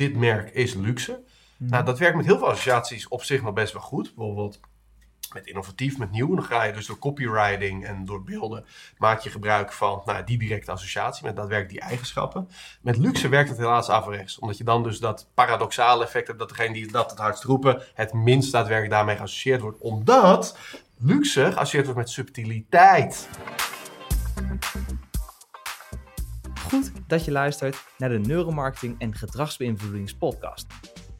dit merk is luxe. Nou, dat werkt met heel veel associaties op zich nog best wel goed. Bijvoorbeeld met innovatief, met nieuw. Dan ga je dus door copywriting en door beelden maak je gebruik van nou, die directe associatie met daadwerkelijk die eigenschappen. Met luxe werkt het helaas averechts. Omdat je dan dus dat paradoxale effect hebt dat degene die dat het hardst roepen het minst daadwerkelijk daarmee geassocieerd wordt. Omdat luxe geassocieerd wordt met subtiliteit. Goed dat je luistert naar de Neuromarketing en Gedragsbeïnvloedingspodcast.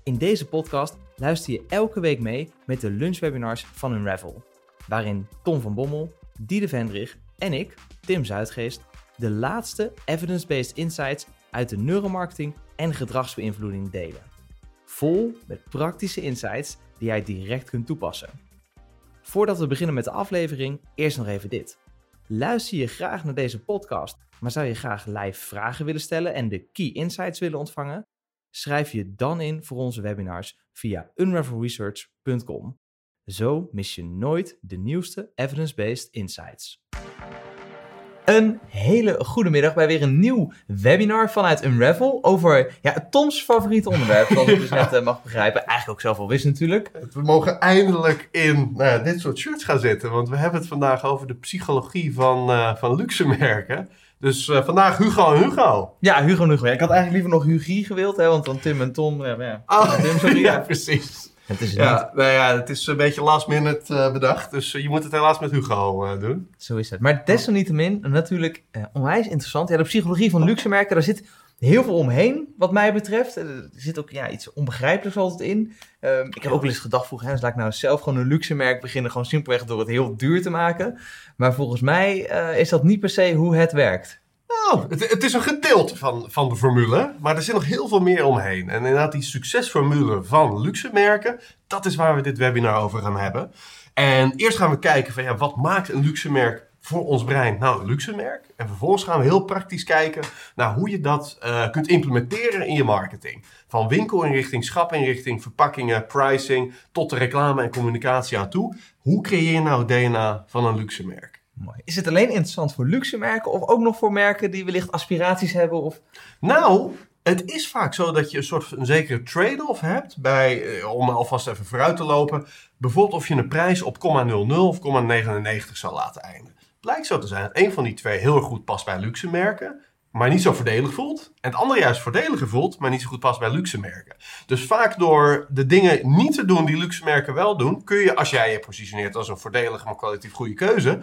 In deze podcast luister je elke week mee met de lunchwebinars van Unravel, waarin Tom van Bommel, Diede Vendrich en ik, Tim Zuidgeest, de laatste evidence-based insights uit de neuromarketing en gedragsbeïnvloeding delen. Vol met praktische insights die jij direct kunt toepassen. Voordat we beginnen met de aflevering, eerst nog even dit. Luister je graag naar deze podcast, maar zou je graag live vragen willen stellen en de key insights willen ontvangen? Schrijf je dan in voor onze webinars via unravelresearch.com. Zo mis je nooit de nieuwste evidence-based insights. Een hele goede middag bij weer een nieuw webinar vanuit Unravel over ja, Toms favoriete onderwerp, zoals ik dus net uh, mag begrijpen. Eigenlijk ook zelf al wist natuurlijk. We mogen eindelijk in nou ja, dit soort shirts gaan zitten, want we hebben het vandaag over de psychologie van, uh, van luxe merken. Dus uh, vandaag Hugo en Hugo. Ja, Hugo en Hugo. Ja, ik had eigenlijk liever nog Hugie gewild, hè, want dan Tim en Tom. Ja, ja. Oh, Tim, sorry, ja, precies. Het is ja, nou ja, het is een beetje last minute uh, bedacht. Dus uh, je moet het helaas met Hugo uh, doen. Zo is het. Maar desalniettemin natuurlijk onwijs interessant. Ja, de psychologie van luxe merken, daar zit heel veel omheen, wat mij betreft. Er zit ook ja, iets onbegrijpelijks altijd in. Um, ik heb ook wel eens gedacht vroeger, dus laat ik nou zelf gewoon een luxe merk beginnen, gewoon simpelweg door het heel duur te maken. Maar volgens mij is dat niet per se hoe het werkt. Nou, het, het, is een gedeelte van, van de formule, maar er zit nog heel veel meer omheen. En inderdaad, die succesformule van luxe merken, dat is waar we dit webinar over gaan hebben. En eerst gaan we kijken van ja, wat maakt een luxe merk voor ons brein nou een luxe merk? En vervolgens gaan we heel praktisch kijken naar hoe je dat uh, kunt implementeren in je marketing. Van winkelinrichting, schapinrichting, verpakkingen, pricing, tot de reclame en communicatie aan toe. Hoe creëer je nou DNA van een luxe merk? Is het alleen interessant voor luxe merken of ook nog voor merken die wellicht aspiraties hebben? Of... Nou, het is vaak zo dat je een soort een zekere trade-off hebt bij, eh, om alvast even vooruit te lopen. Bijvoorbeeld of je een prijs op 0,00 of 0,99 zou laten eindigen. Blijkt zo te zijn dat een van die twee heel erg goed past bij luxe merken maar niet zo voordelig voelt. En het andere juist voordeliger voelt, maar niet zo goed past bij luxe merken. Dus vaak door de dingen niet te doen die luxe merken wel doen, kun je, als jij je positioneert als een voordelige, maar kwalitatief goede keuze, uh,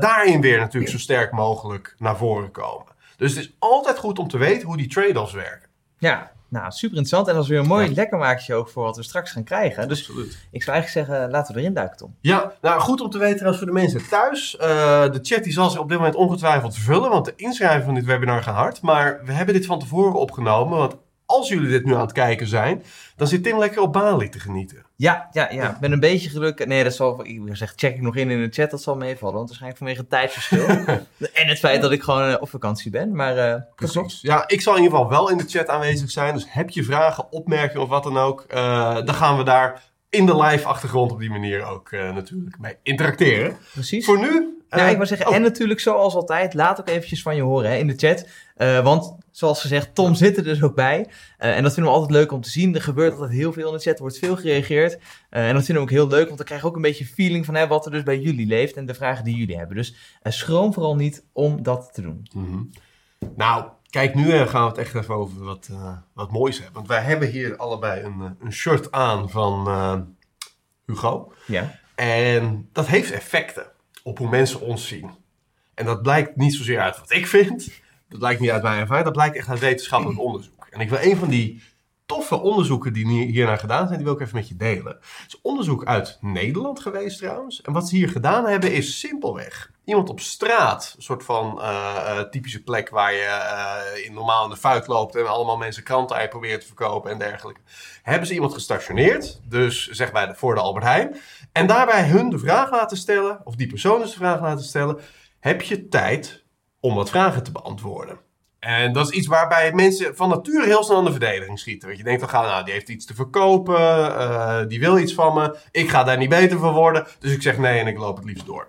daarin weer natuurlijk zo sterk mogelijk naar voren komen. Dus het is altijd goed om te weten hoe die trade-offs werken. Ja, nou, super interessant. En dat is weer een mooi ja. lekkermaakje ook voor wat we straks gaan krijgen. Dus Absoluut. ik zou eigenlijk zeggen, laten we erin duiken, Tom. Ja, nou goed om te weten trouwens voor de mensen thuis. Uh, de chat die zal zich op dit moment ongetwijfeld vullen, want de inschrijvingen van dit webinar gaan hard. Maar we hebben dit van tevoren opgenomen, want als jullie dit nu aan het kijken zijn, dan zit Tim lekker op Bali te genieten. Ja, ja, ja. Ik ben een beetje geluk. Nee, dat zal. Ik zeg, check ik nog in in de chat, dat zal meevallen. Want waarschijnlijk vanwege het tijdsverschil. en het feit dat ik gewoon uh, op vakantie ben. Maar. Uh, Precies. Ja, ik zal in ieder geval wel in de chat aanwezig zijn. Dus heb je vragen, opmerkingen of wat dan ook, uh, dan gaan we daar in de live achtergrond op die manier ook natuurlijk mee interacteren. Precies. Voor nu. Ja, ik wil zeggen, oh. en natuurlijk zoals altijd, laat ook eventjes van je horen hè, in de chat. Uh, want zoals gezegd, Tom zit er dus ook bij. Uh, en dat vinden we altijd leuk om te zien. Er gebeurt altijd heel veel in de chat, er wordt veel gereageerd. Uh, en dat vinden we ook heel leuk, want dan krijgen we ook een beetje feeling van hè, wat er dus bij jullie leeft en de vragen die jullie hebben. Dus schroom vooral niet om dat te doen. Mm -hmm. Nou, kijk, nu gaan we het echt even over wat, wat moois hebben. Want wij hebben hier allebei een, een shirt aan van Hugo. Ja. En dat heeft effecten op hoe mensen ons zien. En dat blijkt niet zozeer uit wat ik vind. Dat blijkt niet uit mijn ervaring. Dat blijkt echt uit wetenschappelijk onderzoek. En ik wil een van die toffe onderzoeken die hiernaar gedaan zijn, die wil ik even met je delen. Het is onderzoek uit Nederland geweest trouwens. En wat ze hier gedaan hebben is simpelweg iemand op straat, een soort van uh, uh, typische plek waar je uh, in normaal in de fuik loopt en allemaal mensen kranten proberen te verkopen en dergelijke. Hebben ze iemand gestationeerd, dus zeg bij de, voor de Albert Heijn, en daarbij hun de vraag laten stellen, of die persoon dus de vraag laten stellen, heb je tijd om wat vragen te beantwoorden? En dat is iets waarbij mensen van nature heel snel aan de verdediging schieten. Want je denkt dan, nou, die heeft iets te verkopen, uh, die wil iets van me, ik ga daar niet beter van worden, dus ik zeg nee en ik loop het liefst door.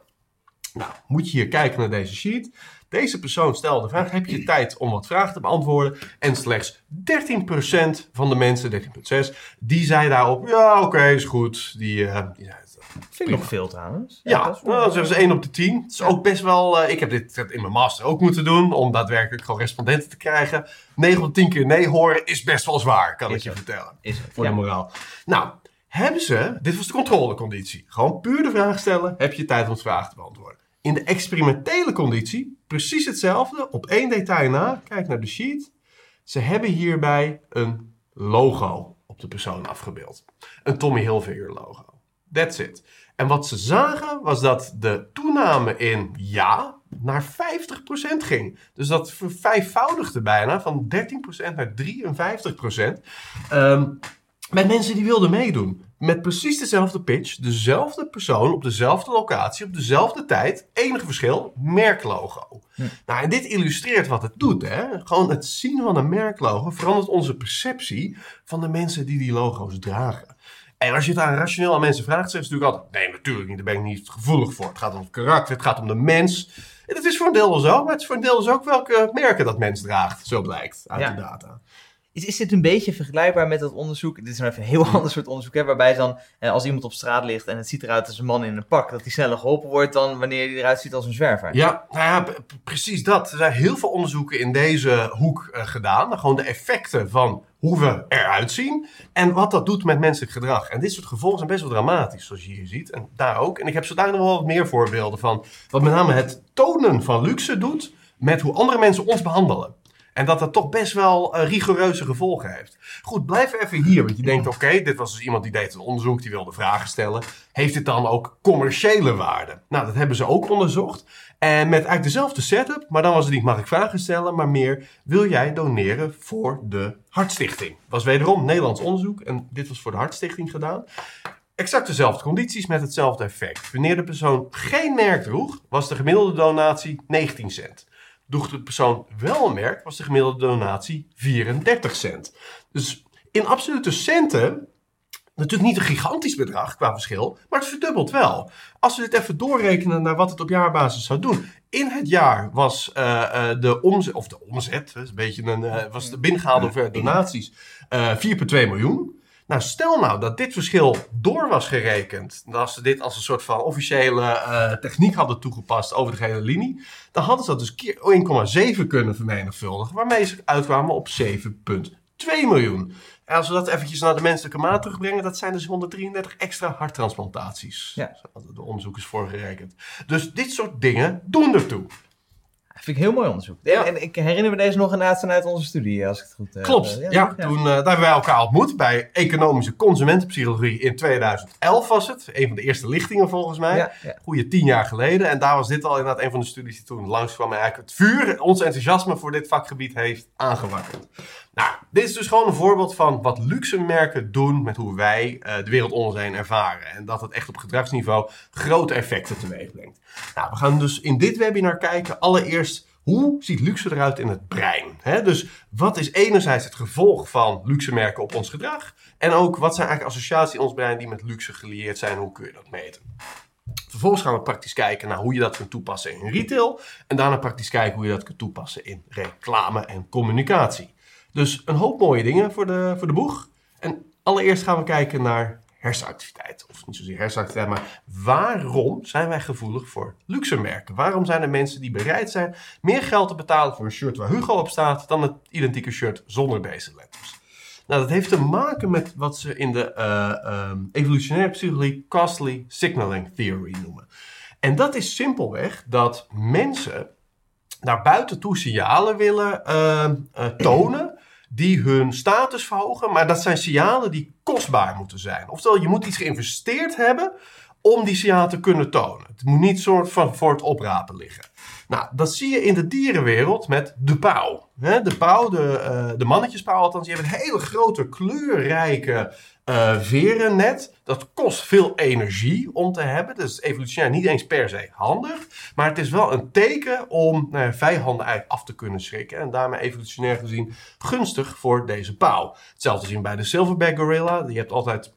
Nou, moet je hier kijken naar deze sheet. Deze persoon stelde de vraag: heb je tijd om wat vragen te beantwoorden? En slechts 13% van de mensen, 13,6, die zei daarop: ja, oké, is goed. Die, uh, Vind ik nog veel trouwens. Ja, ja nou, zeggen ze 1 op de 10. Het is ook best wel. Uh, ik heb dit in mijn master ook moeten doen. Om daadwerkelijk gewoon respondenten te krijgen. 9 op de 10 keer nee horen is best wel zwaar, kan Is ik je vertellen. Is het, Voor ja. de moraal. Nou, hebben ze. Dit was de controleconditie. Gewoon puur de vraag stellen. Heb je tijd om het vragen te beantwoorden? In de experimentele conditie, precies hetzelfde. Op één detail na. Kijk naar de sheet. Ze hebben hierbij een logo op de persoon afgebeeld. Een Tommy Hilfiger logo. That's it. En wat ze zagen was dat de toename in ja naar 50% ging. Dus dat vervijfvoudigde bijna van 13% naar 53%. Ehm met mensen die wilden meedoen. Met precies dezelfde pitch, dezelfde persoon op dezelfde locatie, op dezelfde tijd. Enige verschil, merklogo. Nou, en dit illustreert wat het doet. Hè? Gewoon het zien van een merklogo verandert onze perceptie van de mensen die die logo's dragen. En als je het aan rationeel aan mensen vraagt, zeggen ze natuurlijk altijd: nee, natuurlijk niet, daar ben ik niet gevoelig voor. Het gaat om het karakter, het gaat om de mens. En dat is voor een deel wel zo, maar het is voor een deel dus ook welke merken dat mens draagt, zo blijkt uit Ja. de data. Is, is dit een beetje vergelijkbaar met dat onderzoek? Dit is nou even een heel ander soort onderzoek, hè, waarbij dan eh, als iemand op straat ligt en het ziet eruit als een man in een pak, dat hij sneller geholpen wordt dan wanneer hij eruit ziet als een zwerver. Ja, nou ja, precies dat. Er zijn heel veel onderzoeken in deze hoek eh, gedaan. Gewoon de effecten van hoe we eruit zien en wat dat doet met menselijk gedrag. En dit soort gevolgen zijn best wel dramatisch, zoals je hier ziet. En daar ook. En ik heb zo daar nog wel wat meer voorbeelden van. Wat met name het tonen van luxe doet met hoe andere mensen ons behandelen. En dat dat toch best wel eh, rigoureuze gevolgen heeft. Goed, blijf even hier. Want je denkt, oké, dit was dus iemand die deed een onderzoek, die wilde vragen stellen. Heeft dit dan ook commerciële waarde? Nou, dat hebben ze ook onderzocht. En met eigenlijk dezelfde setup, maar dan was het niet mag ik vragen stellen, maar meer wil jij doneren voor de Hartstichting. Was wederom Nederlands onderzoek en dit was voor de Hartstichting gedaan. Exact dezelfde condities met hetzelfde effect. Wanneer de persoon geen merk droeg, was de gemiddelde donatie 19 cent. Droeg de persoon wel een merk, was de gemiddelde donatie 34 cent. Dus in absolute centen, natuurlijk niet een gigantisch bedrag qua verschil, maar het verdubbelt wel. Als we dit even doorrekenen naar wat het op jaarbasis zou doen. In het jaar was eh, eh, de omzet, of de omzet, een beetje een, eh, was de binnengehaalde hoeveelheid donaties eh 4,2 miljoen. Nou, stel nou dat dit verschil door was gerekend. Dat ze dit als een soort van officiële eh, techniek hadden toegepast over de gehele linie. Dan hadden ze dat dus keer 1,7 kunnen vermenigvuldigen. Waarmee ze uitkwamen op 7,2 miljoen. En als we dat eventjes naar de menselijke maat terugbrengen. Dat zijn dus 133 extra harttransplantaties. Ja. Zo hadden de onderzoekers voor gerekend. Dus dit soort dingen doen ertoe. Dat vind ik heel mooi onderzoek. Ja. En ik herinner me deze nog inderdaad vanuit onze studie, als ik het goed heb. Klopt. Eh, ja, toen eh, daar hebben wij elkaar ontmoet bij economische consumentenpsychologie in 2011 was het. Een van de eerste lichtingen volgens mij. Goeie tien jaar geleden. En daar was dit al inderdaad een van de studies die toen langskwam. En eigenlijk het vuur, ons enthousiasme voor dit vakgebied heeft aangewakkerd. Nou, dit is dus gewoon een voorbeeld van wat luxe merken doen met hoe wij eh, de wereld om ons heen ervaren. En dat het echt op gedragsniveau grote effecten teweeg brengt. Nou, we gaan dus in dit webinar kijken allereerst hoe ziet luxe eruit in het brein. Dus wat is enerzijds het gevolg van luxe merken op ons gedrag? En ook wat zijn eigenlijk associaties in ons brein die met luxe gelieerd zijn? Hoe kun je dat meten? Vervolgens gaan we praktisch kijken naar hoe je dat kunt toepassen in retail. En daarna praktisch kijken hoe je dat kunt toepassen in reclame en communicatie. Dus een hoop mooie dingen voor de, voor de boeg. En allereerst gaan we kijken naar hersenactiviteit. Of niet zozeer hersenactiviteit, maar waarom zijn wij gevoelig voor luxe merken? Waarom zijn er mensen die bereid zijn meer geld te betalen voor een shirt waar Hugo op staat dan het identieke shirt zonder deze letters? Nou, dat heeft te maken met wat ze in de eh, ehm, evolutionaire psychologie costly signaling theory noemen. En dat is simpelweg dat mensen naar buiten toe signalen willen ehm, eh, tonen die hun status verhogen, maar dat zijn signalen die kostbaar moeten zijn. Oftewel, je moet iets geïnvesteerd hebben om die signalen te kunnen tonen. Het moet niet soort van voor het oprapen liggen. Nou, dat zie je in de dierenwereld met de pauw. De pauw, de, eh, de mannetjespauw althans, die hebben een hele grote kleurrijke eh verennet. Dat kost veel energie om te hebben. Dat is evolutionair niet eens per se handig. Maar het is wel een teken om ja, vijanden eigenlijk af te kunnen schrikken. En daarmee evolutionair gezien gunstig voor deze pauw. Hetzelfde zien bij de silverback gorilla. Je hebt altijd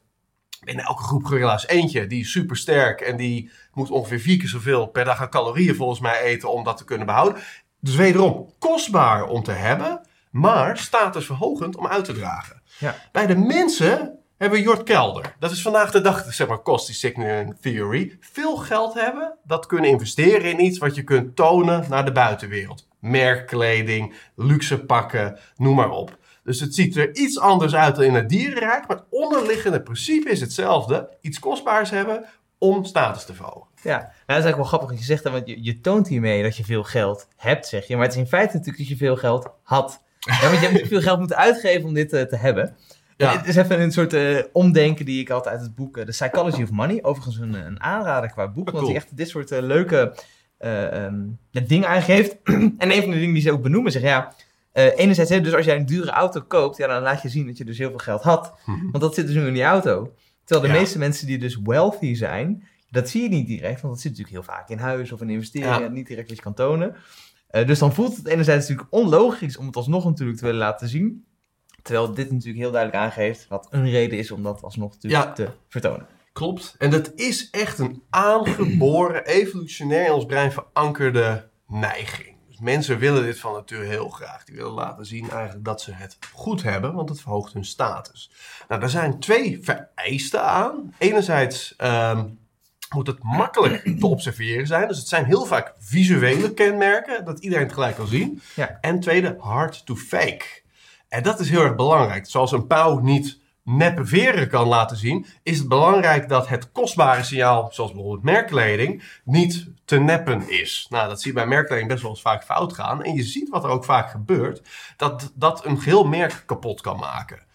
binnen elke groep gorilla's eentje die is super sterk en die moet ongeveer vier keer zoveel per dag aan calorieën volgens mij eten om dat te kunnen behouden. Dus wederom kostbaar om te hebben, maar statusverhogend om uit te dragen. Ja. Bij de mensen hebben we Jort Kelder. Dat is vandaag de dag, zeg maar, cost signaling theory. Veel geld hebben, dat kunnen investeren in iets wat je kunt tonen naar de buitenwereld. Merkkleding, luxe pakken, noem maar op. Dus het ziet er iets anders uit dan in het dierenrijk, maar het onderliggende principe is hetzelfde. Iets kostbaars hebben om status te verhogen. Ja, nou, dat is eigenlijk wel grappig wat je zegt, want je, je toont hiermee dat je veel geld hebt, zeg je. Maar het is in feite natuurlijk dat je veel geld had. Ja, want je hebt veel geld moeten uitgeven om dit eh, te hebben. Ja. Het is even een soort eh, omdenken die ik had uit het boek eh, The Psychology of Money. Overigens een, een aanrader qua boek, Oh, want cool. die echt dit soort eh, leuke eh, ehm, dingen aangeeft. en een van de dingen die ze ook benoemen, zeg ja... eh, enerzijds, hè, dus als jij een dure auto koopt, ja, dan laat je zien dat je dus heel veel geld had. Mhm. Want dat zit dus nu in die auto. Terwijl de Ja. meeste mensen die dus wealthy zijn, dat zie je niet direct, want dat zit natuurlijk heel vaak in huis of in investeringen, Ja. niet direct wat je kan tonen. Eh, dus dan voelt het enerzijds natuurlijk onlogisch om het alsnog natuurlijk te willen laten zien. Terwijl dit natuurlijk heel duidelijk aangeeft wat een reden is om dat alsnog natuurlijk Ja. te vertonen. Klopt. En dat is echt een aangeboren, evolutionair in ons brein verankerde neiging. Dus mensen willen dit van nature heel graag. Die willen laten zien eigenlijk dat ze het goed hebben, want het verhoogt hun status. Nou, daar zijn twee vereisten aan. Enerzijds ehm, moet het makkelijk te observeren zijn. Dus het zijn heel vaak visuele kenmerken, dat iedereen het gelijk kan zien. Ja. En tweede, hard to fake. En dat is heel erg belangrijk. Zoals een pauw niet neppe veren kan laten zien, is het belangrijk dat het kostbare signaal, zoals bijvoorbeeld merkkleding, niet te neppen is. Nou, dat zie je bij merkkleding best wel eens vaak fout gaan. En je ziet wat er ook vaak gebeurt, dat dat een geheel merk kapot kan maken.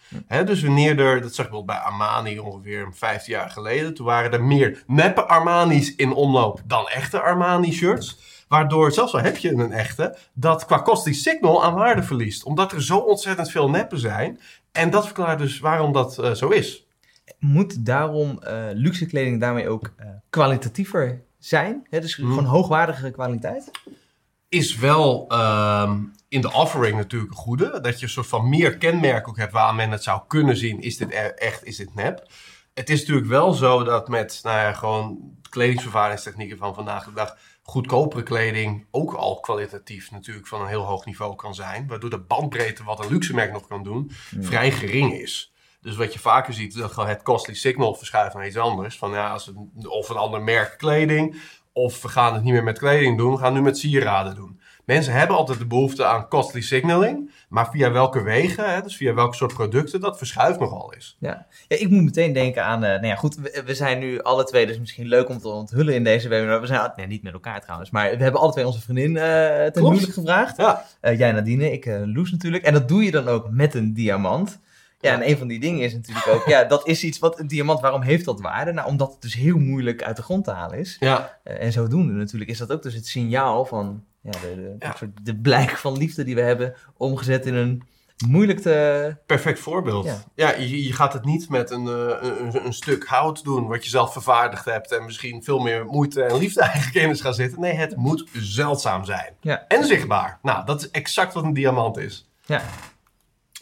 Dus wanneer er, dat zag ik bijvoorbeeld bij Armani ongeveer 15 jaar geleden, toen waren er meer neppe Armani's in omloop dan echte Armani-shirts. Waardoor, zelfs al heb je een echte, dat qua kost die signal aan waarde verliest. Omdat er zo ontzettend veel neppen zijn. En dat verklaart dus waarom dat eh, zo is. Moet daarom eh, luxe kleding daarmee ook eh, kwalitatiever zijn? Hè? Dus Hmm. gewoon hoogwaardigere kwaliteit? Is wel ehm, in de offering natuurlijk een goede. Dat je een soort van meer kenmerk ook hebt waar men het zou kunnen zien. Is dit e- echt, is dit nep? Het is natuurlijk wel zo dat met nou ja, gewoon kledingsvervaringstechnieken van vandaag de dag goedkopere kleding ook al kwalitatief natuurlijk van een heel hoog niveau kan zijn. Waardoor de bandbreedte wat een luxe merk nog kan doen vrij gering is. Dus wat je vaker ziet, dat gewoon het costly signal verschuift naar iets anders. Van ja, als het, of een ander merk kleding, of we gaan het niet meer met kleding doen, we gaan het nu met sieraden doen. Mensen hebben altijd de behoefte aan costly signaling, maar via welke wegen, hè, dus via welke soort producten, dat verschuift nogal eens. Ja. ja, ik moet meteen denken aan, eh, nou ja goed, we, we zijn nu alle twee, dus misschien leuk om te onthullen in deze webinar. We zijn, nee niet met elkaar trouwens, maar we hebben alle twee onze vriendin eh ten huwelijk gevraagd. Ja, Eh, jij Nadine, ik Loes natuurlijk. En dat doe je dan ook met een diamant. Ja, en een van die dingen is natuurlijk ook, ja, dat is iets wat een diamant, waarom heeft dat waarde? Nou, omdat het dus heel moeilijk uit de grond te halen is. ja, Eh, en zodoende natuurlijk is dat ook dus het signaal van, ja, de, de, Ja. een soort de blijk van liefde die we hebben, omgezet in een moeilijk te... perfect voorbeeld. Ja. Ja, je, je gaat het niet met een, eh, een, een stuk hout doen wat je zelf vervaardigd hebt en misschien veel meer moeite en liefde eigenlijk in is gaan zitten. Nee, het moet zeldzaam zijn. Ja. En zichtbaar. Nou, dat is exact wat een diamant is. Ja,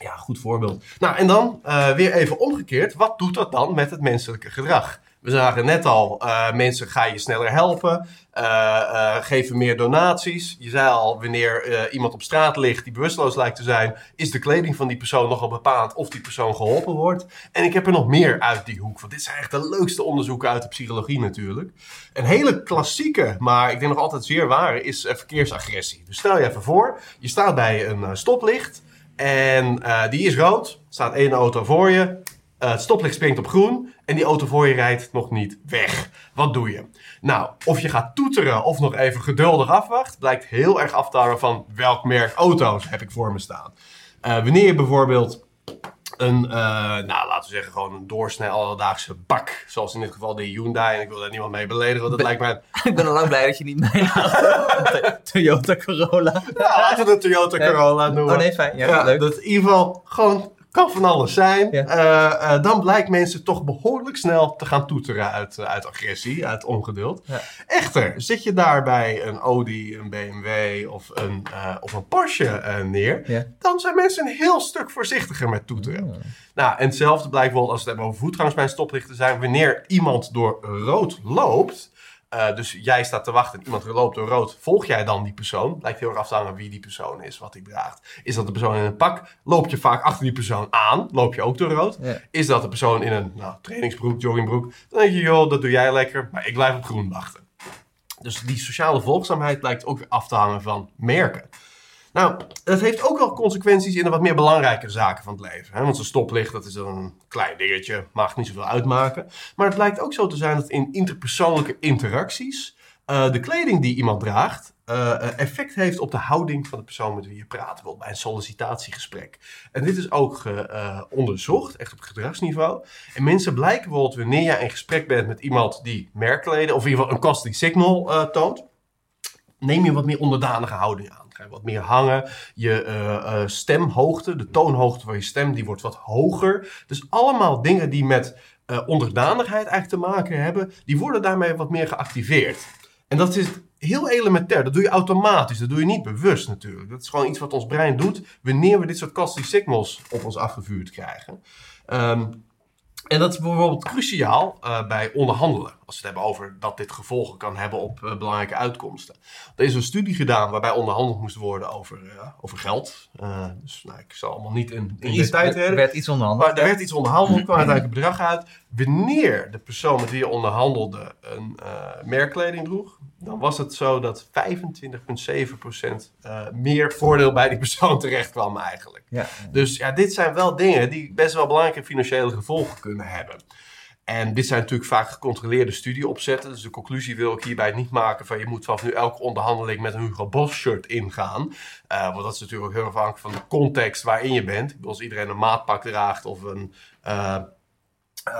Ja, goed voorbeeld. Nou, en dan eh, weer even omgekeerd. Wat doet dat dan met het menselijke gedrag? We zagen net al, eh, mensen ga je sneller helpen, eh, geven meer donaties. Je zei al, wanneer iemand op straat ligt die bewusteloos lijkt te zijn, is de kleding van die persoon nogal bepaald of die persoon geholpen wordt. En ik heb er nog meer uit die hoek, want dit zijn echt de leukste onderzoeken uit de psychologie natuurlijk. Een hele klassieke, maar ik denk nog altijd zeer ware, is verkeersagressie. Dus stel je even voor, je staat bij een stoplicht en eh, die is rood, staat één auto voor je, eh, het stoplicht springt op groen en die auto voor je rijdt nog niet weg. Wat doe je? Nou, of je gaat toeteren of nog even geduldig afwacht, blijkt heel erg af te hangen van welk merk auto's heb ik voor me staan. Eh, wanneer je bijvoorbeeld een, eh, nou laten we zeggen gewoon een doorsnee alledaagse bak, zoals in dit geval de Hyundai, en ik wil daar niemand mee beledigen, want dat lijkt mij ik ben al lang blij dat je niet mijn Toyota Corolla. Ja, laten we het een Toyota Corolla noemen. Oh nee, fijn. Ja, Ja, leuk. dat in ieder geval gewoon kan van alles zijn. Ja. Eh, eh, dan blijkt mensen toch behoorlijk snel te gaan toeteren uit, eh, uit agressie, uit ongeduld. Ja. Echter, zit je daar bij een Audi, een BMW of een, of een Porsche neer, Ja. dan zijn mensen een heel stuk voorzichtiger met toeteren. Nou, en hetzelfde blijkt bijvoorbeeld als we het hebben over voetgangers bij een stoplichten zijn. Wanneer iemand door rood loopt, Uh, dus jij staat te wachten en iemand loopt door rood. Volg jij dan die persoon? Lijkt heel erg af te hangen wie die persoon is, wat hij draagt. Is dat de persoon in een pak? Loop je vaak achter die persoon aan? Loop je ook door rood? Ja. Is dat de persoon in een nou, trainingsbroek, joggingbroek? Dan denk je, joh, dat doe jij lekker, maar ik blijf op groen wachten. Dus die sociale volgzaamheid lijkt ook weer af te hangen van merken. Nou, dat heeft ook wel consequenties in de wat meer belangrijke zaken van het leven. Hè? Want zo'n stoplicht, dat is dan een klein dingetje, mag niet zoveel uitmaken. Maar het blijkt ook zo te zijn dat in interpersoonlijke interacties uh, de kleding die iemand draagt uh, effect heeft op de houding van de persoon met wie je praat. Bijvoorbeeld bij een sollicitatiegesprek. En dit is ook uh, onderzocht, echt op gedragsniveau. En mensen blijken bijvoorbeeld wanneer je in gesprek bent met iemand die merkkleding, of in ieder geval een costly signal toont, neem je wat meer onderdanige houding aan. Wat meer hangen. Je stemhoogte, de toonhoogte van je stem, die wordt wat hoger. Dus allemaal dingen die met onderdanigheid eigenlijk te maken hebben, die worden daarmee wat meer geactiveerd. En dat is heel elementair. Dat doe je automatisch. Dat doe je niet bewust natuurlijk. Dat is gewoon iets wat ons brein doet wanneer we dit soort costly signals op ons afgevuurd krijgen. Um, en dat is bijvoorbeeld cruciaal uh, bij onderhandelen. Als we het hebben over dat dit gevolgen kan hebben op uh, belangrijke uitkomsten. Er is een studie gedaan waarbij onderhandeld moest worden over, uh, over geld. dus nou, ik zal allemaal niet in, in detail treden. Er werd iets onderhandeld. Maar er werd iets onderhandeld, kwam uiteindelijk een bedrag uit. Wanneer de persoon met wie je onderhandelde een merkkleding droeg, dan was het zo dat 25,7% meer voordeel bij die persoon terecht kwam eigenlijk. Ja. Dus ja, dit zijn wel dingen die best wel belangrijke financiële gevolgen kunnen hebben. En dit zijn natuurlijk vaak gecontroleerde studieopzetten. Dus de conclusie wil ik hierbij niet maken van je moet vanaf nu elke onderhandeling met een Hugo Boss shirt ingaan. Uh, want dat is natuurlijk ook heel afhankelijk van de context waarin je bent. Als iedereen een maatpak draagt of een uh,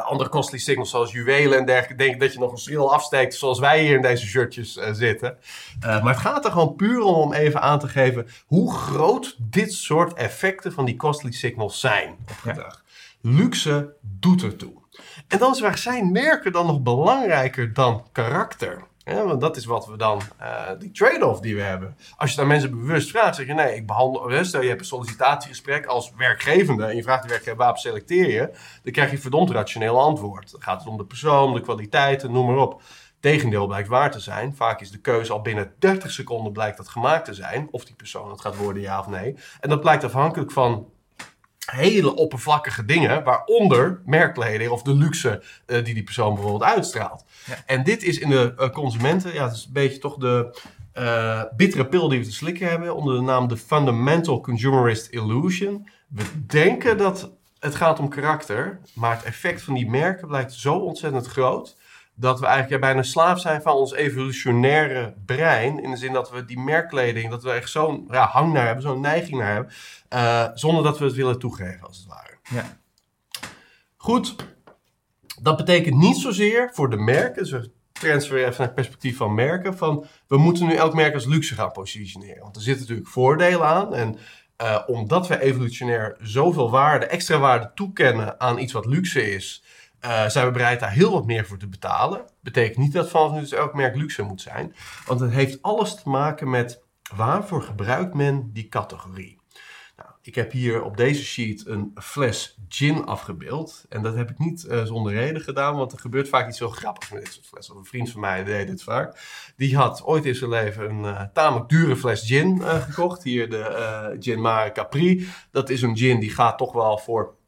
andere costly signals zoals juwelen en dergelijke, denk dat je nog een schil afsteekt zoals wij hier in deze shirtjes zitten. maar het gaat er gewoon puur om om even aan te geven hoe groot dit soort effecten van die costly signals zijn op gedrag. Ja. Luxe doet ertoe. En dan is waar zijn merken dan nog belangrijker dan karakter? Want dat is wat we dan, uh, die trade-off die we hebben. Als je dan mensen bewust vraagt, zeg je nee, ik behandel, stel je hebt een sollicitatiegesprek als werkgevende en je vraagt de werkgever waarop selecteer je, dan krijg je verdomd rationeel antwoord. Dan gaat het om de persoon, de kwaliteiten, noem maar op. Tegendeel blijkt waar te zijn. Vaak is de keuze al binnen 30 seconden blijkt dat gemaakt te zijn. Of die persoon het gaat worden, ja of nee. En dat blijkt afhankelijk van hele oppervlakkige dingen, waaronder merkkleding of de luxe uh, die die persoon bijvoorbeeld uitstraalt. Ja. En dit is in de uh, consumenten, ja, het is een beetje toch de uh, bittere pil die we te slikken hebben, onder de naam de Fundamental Consumerist Illusion. We denken dat het gaat om karakter, maar het effect van die merken blijkt zo ontzettend groot dat we eigenlijk ja, bijna slaaf zijn van ons evolutionaire brein. In de zin dat we die merkkleding, dat we echt zo'n ja, hang naar hebben, zo'n neiging naar hebben. Uh, zonder dat we het willen toegeven, als het ware. Ja. Goed, dat betekent niet zozeer voor de merken, dus we transfereren even naar het perspectief van merken, van we moeten nu elk merk als luxe gaan positioneren. Want er zitten natuurlijk voordelen aan en uh, omdat we evolutionair zoveel waarde, extra waarde toekennen aan iets wat luxe is, uh, zijn we bereid daar heel wat meer voor te betalen. Betekent niet dat vanaf nu dus elk merk luxe moet zijn. Want het heeft alles te maken met waarvoor gebruikt men die categorie. Nou, ik heb hier op deze sheet een fles gin afgebeeld. En dat heb ik niet uh, zonder reden gedaan, want er gebeurt vaak iets zo grappigs met dit soort flessen. Een vriend van mij deed dit vaak. Die had ooit in zijn leven een uh, tamelijk dure fles gin gekocht. Hier de Gin Mare Capri. Dat is een gin die gaat toch wel voor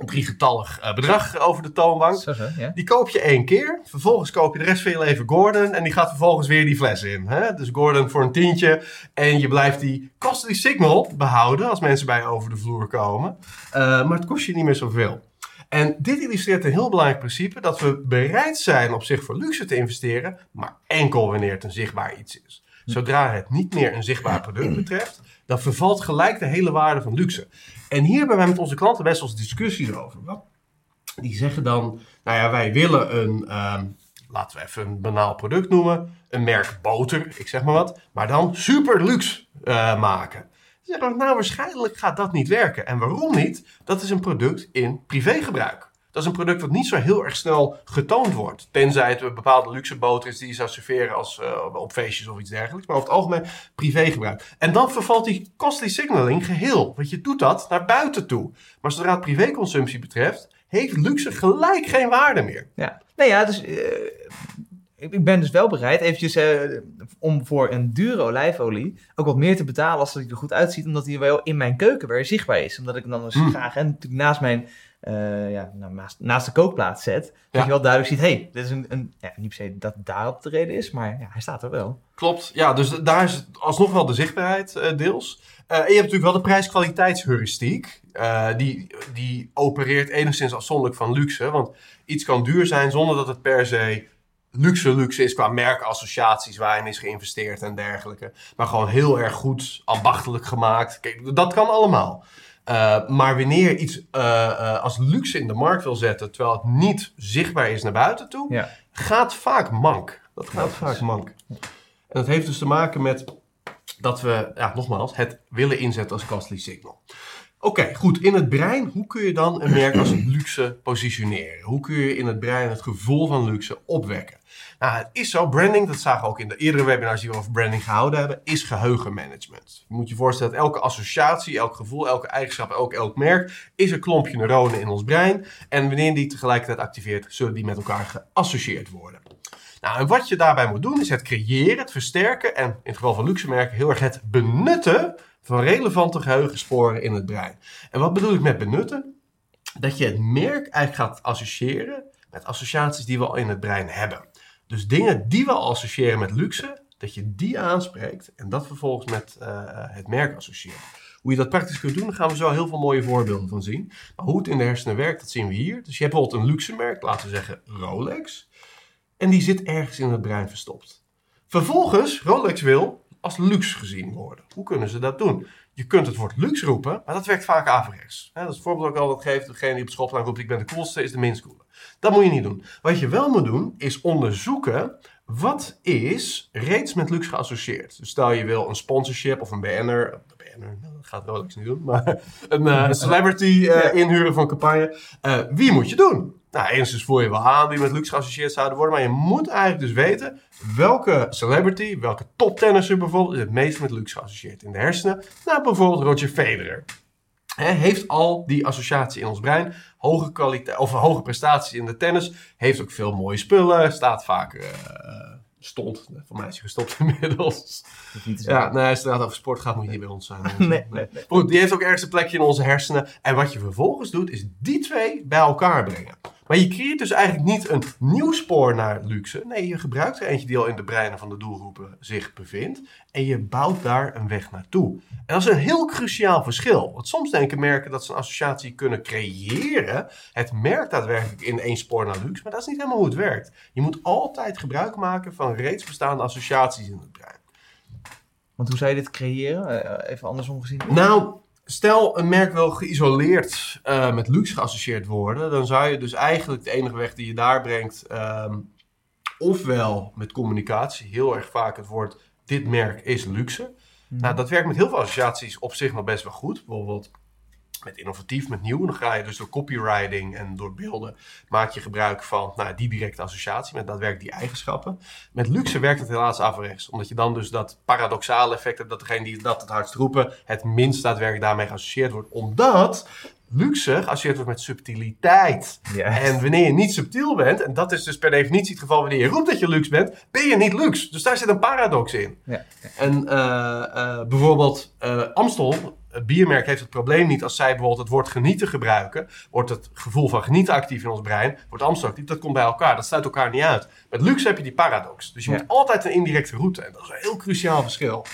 een driegetallig uh, bedrag over de toonbank. Zo, zo, ja. Die koop je één keer. Vervolgens koop je de rest van je leven Gordon. En die gaat vervolgens weer die fles in. Hè? Dus Gordon voor een tientje. En je blijft die costly signal behouden als mensen bij je over de vloer komen. Uh, maar het kost je niet meer zoveel. En dit illustreert een heel belangrijk principe. Dat we bereid zijn op zich voor luxe te investeren. Maar enkel wanneer het een zichtbaar iets is. Zodra het niet meer een zichtbaar product betreft, dan vervalt gelijk de hele waarde van luxe. En hier hebben wij met onze klanten best wel eens discussies over. Die zeggen dan, nou ja, wij willen een, um, laten we even een banaal product noemen, een merk boter, ik zeg maar wat, maar dan super luxe uh, maken. Ze zeggen, nou waarschijnlijk gaat dat niet werken. En waarom niet? Dat is een product in privégebruik. Dat is een product wat niet zo heel erg snel getoond wordt. Tenzij het een bepaalde luxe boter is die je zou serveren als, uh, op feestjes of iets dergelijks. Maar over het algemeen privégebruik. En dan vervalt die costly signaling geheel. Want je doet dat naar buiten toe. Maar zodra het privéconsumptie betreft, heeft luxe gelijk geen waarde meer. Ja, nou ja, dus uh, ik ben dus wel bereid eventjes eh, om voor een dure olijfolie ook wat meer te betalen als dat hij er goed uitziet, omdat hij wel in mijn keuken weer zichtbaar is. Omdat ik hem dan dus Mm. graag en natuurlijk naast mijn eh, ja, nou, naast, naast de kookplaat zet, dat Ja. je wel duidelijk ziet, hé, hey, dit is een, een ja, niet per se dat daarop de reden is, maar ja, hij staat er wel. Klopt, ja, dus daar is alsnog wel de zichtbaarheid eh, deels. Eh, en je hebt natuurlijk wel de prijs-kwaliteitsheuristiek. Die, die opereert enigszins afzonderlijk van luxe. Want iets kan duur zijn zonder dat het per se luxe luxe is qua merkassociaties waarin is geïnvesteerd en dergelijke. Maar gewoon heel erg goed, ambachtelijk gemaakt. Kijk, dat kan allemaal. Eh, maar wanneer je iets eh, eh, als luxe in de markt wil zetten, terwijl het niet zichtbaar is naar buiten toe, Ja. gaat vaak mank. Dat gaat vaak mank. En dat heeft dus te maken met dat we, ja, nogmaals, het willen inzetten als costly signal. Oké, goed. In het brein, hoe kun je dan een merk als luxe positioneren? Hoe kun je in het brein het gevoel van luxe opwekken? Nou, het is zo, branding, dat zagen we ook in de eerdere webinars die we over branding gehouden hebben, is geheugenmanagement. Je moet je voorstellen dat elke associatie, elk gevoel, elke eigenschap, ook elk merk, is een klompje neuronen in ons brein. En wanneer die tegelijkertijd activeert, zullen die met elkaar geassocieerd worden. Nou, en wat je daarbij moet doen, is het creëren, het versterken en in het geval van luxe merken heel erg het benutten van relevante geheugensporen in het brein. En wat bedoel ik met benutten? Dat je het merk eigenlijk gaat associëren met associaties die we al in het brein hebben. Dus dingen die we al associëren met luxe, dat je die aanspreekt en dat vervolgens met eh, het merk associeert. Hoe je dat praktisch kunt doen, daar gaan we zo heel veel mooie voorbeelden van zien. Maar hoe het in de hersenen werkt, dat zien we hier. Dus je hebt bijvoorbeeld een luxe merk, laten we zeggen Rolex. En die zit ergens in het brein verstopt. Vervolgens, Rolex wil als luxe gezien worden. Hoe kunnen ze dat doen? Je kunt het woord luxe roepen, maar dat werkt vaak averechts. Dat is het voorbeeld dat ik altijd geef. Degene die op schoolplein roept, ik ben de coolste, is de minst coole. Dat moet je niet doen. Wat je wel moet doen, is onderzoeken... wat is reeds met luxe geassocieerd. Dus stel je wil een sponsorship of een banner... Een banner, nou, dat gaat Rolex niet doen, maar een eh, een celebrity eh, inhuren van campagne. Eh, wie moet je doen? Nou, enigszins voel je wel aan wie met luxe geassocieerd zouden worden. Maar je moet eigenlijk dus weten welke celebrity, welke toptennisser bijvoorbeeld, is het meest met luxe geassocieerd in de hersenen. Nou, bijvoorbeeld Roger Federer. Heeft al die associatie in ons brein. Hoge, kwaliteit, of hoge prestaties in de tennis. Heeft ook veel mooie spullen. Staat vaak. eh, stond. Voor mij is hij gestopt inmiddels. Ja, nee, als het gaat over sport gaat, moet je niet bij ons zijn. Nee, nee, nee. Goed, die heeft ook ergens een plekje in onze hersenen. En wat je vervolgens doet, is die twee bij elkaar brengen. Maar je creëert dus eigenlijk niet een nieuw spoor naar luxe. Nee, je gebruikt er eentje die al in de breinen van de doelgroepen zich bevindt. En je bouwt daar een weg naartoe. En dat is een heel cruciaal verschil. Want soms denken merken dat ze een associatie kunnen creëren. Het merkt daadwerkelijk in één spoor naar luxe. Maar dat is niet helemaal hoe het werkt. Je moet altijd gebruik maken van reeds bestaande associaties in het brein. Want hoe zou je dit creëren? Eh, even andersom gezien. Nou, stel een merk wil geïsoleerd eh, met luxe geassocieerd worden, dan zou je dus eigenlijk de enige weg die je daar brengt, ehm, ofwel met communicatie, heel erg vaak het woord dit merk is luxe. Nou, dat werkt met heel veel associaties op zich nog best wel goed. Bijvoorbeeld met innovatief, met nieuw. Dan ga je dus door copywriting en door beelden maak je gebruik van nou, die directe associatie met daadwerkelijk die eigenschappen. Met luxe werkt het helaas averechts. Omdat je dan dus dat paradoxale effect hebt dat degene die dat het hardst roepen het minst daadwerkelijk daarmee geassocieerd wordt. Omdat luxe geassocieerd wordt met subtiliteit. En wanneer je niet subtiel bent, en dat is dus per definitie het geval wanneer je roept dat je luxe bent, ben je niet luxe. Dus daar zit een paradox in. Ja. En eh, eh, bijvoorbeeld eh, Amstel, het biermerk, heeft het probleem niet als zij bijvoorbeeld het woord genieten gebruiken. Wordt het gevoel van genieten actief in ons brein, wordt Amstel actief. Dat komt bij elkaar, dat sluit elkaar niet uit. Met luxe heb je die paradox. Dus je Ja. moet altijd een indirecte route. En dat is een heel cruciaal verschil.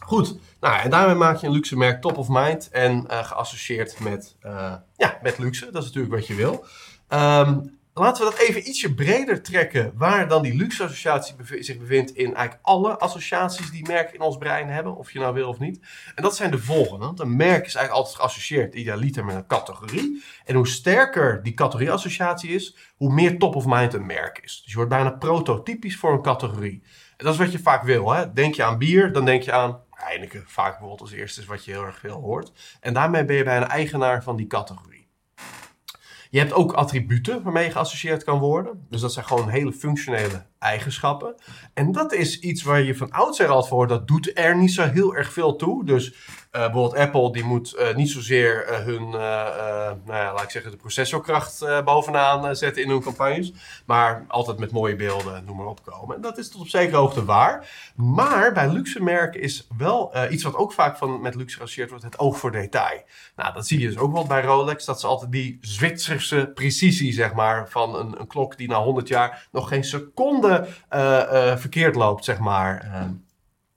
Goed, nou, en daarmee maak je een luxe merk top of mind en eh, geassocieerd met, eh, ja, met luxe. Dat is natuurlijk wat je wil. Ehm, laten we dat even ietsje breder trekken, waar dan die luxe associatie zich bevindt in eigenlijk alle associaties die merken in ons brein hebben, of je nou wil of niet. En dat zijn de volgende. Want een merk is eigenlijk altijd geassocieerd idealiter met een categorie. En hoe sterker die categorieassociatie is, hoe meer top of mind een merk is. Dus je wordt bijna prototypisch voor een categorie. En dat is wat je vaak wil. Hè? Denk je aan bier, dan denk je aan Heineken. Vaak bijvoorbeeld als eerste is wat je heel erg veel hoort. En daarmee ben je bijna eigenaar van die categorie. Je hebt ook attributen waarmee je geassocieerd kan worden. Dus dat zijn gewoon hele functionele eigenschappen. En dat is iets waar je van oudsher al voor dat doet er niet zo heel erg veel toe. Dus uh, bijvoorbeeld Apple die moet uh, niet zozeer uh, hun, nou ja, laat ik zeggen, de processorkracht bovenaan zetten in hun campagnes. Maar altijd met mooie beelden, noem maar op, komen. En dat is tot op zekere hoogte waar. Maar bij luxe merken is wel iets wat ook vaak van, met luxe geassocieerd wordt, het oog voor detail. Nou, dat zie je dus ook wel bij Rolex, dat ze altijd die Zwitserse precisie, zeg maar, van een, een klok die na 100 jaar nog geen seconde verkeerd loopt, zeg maar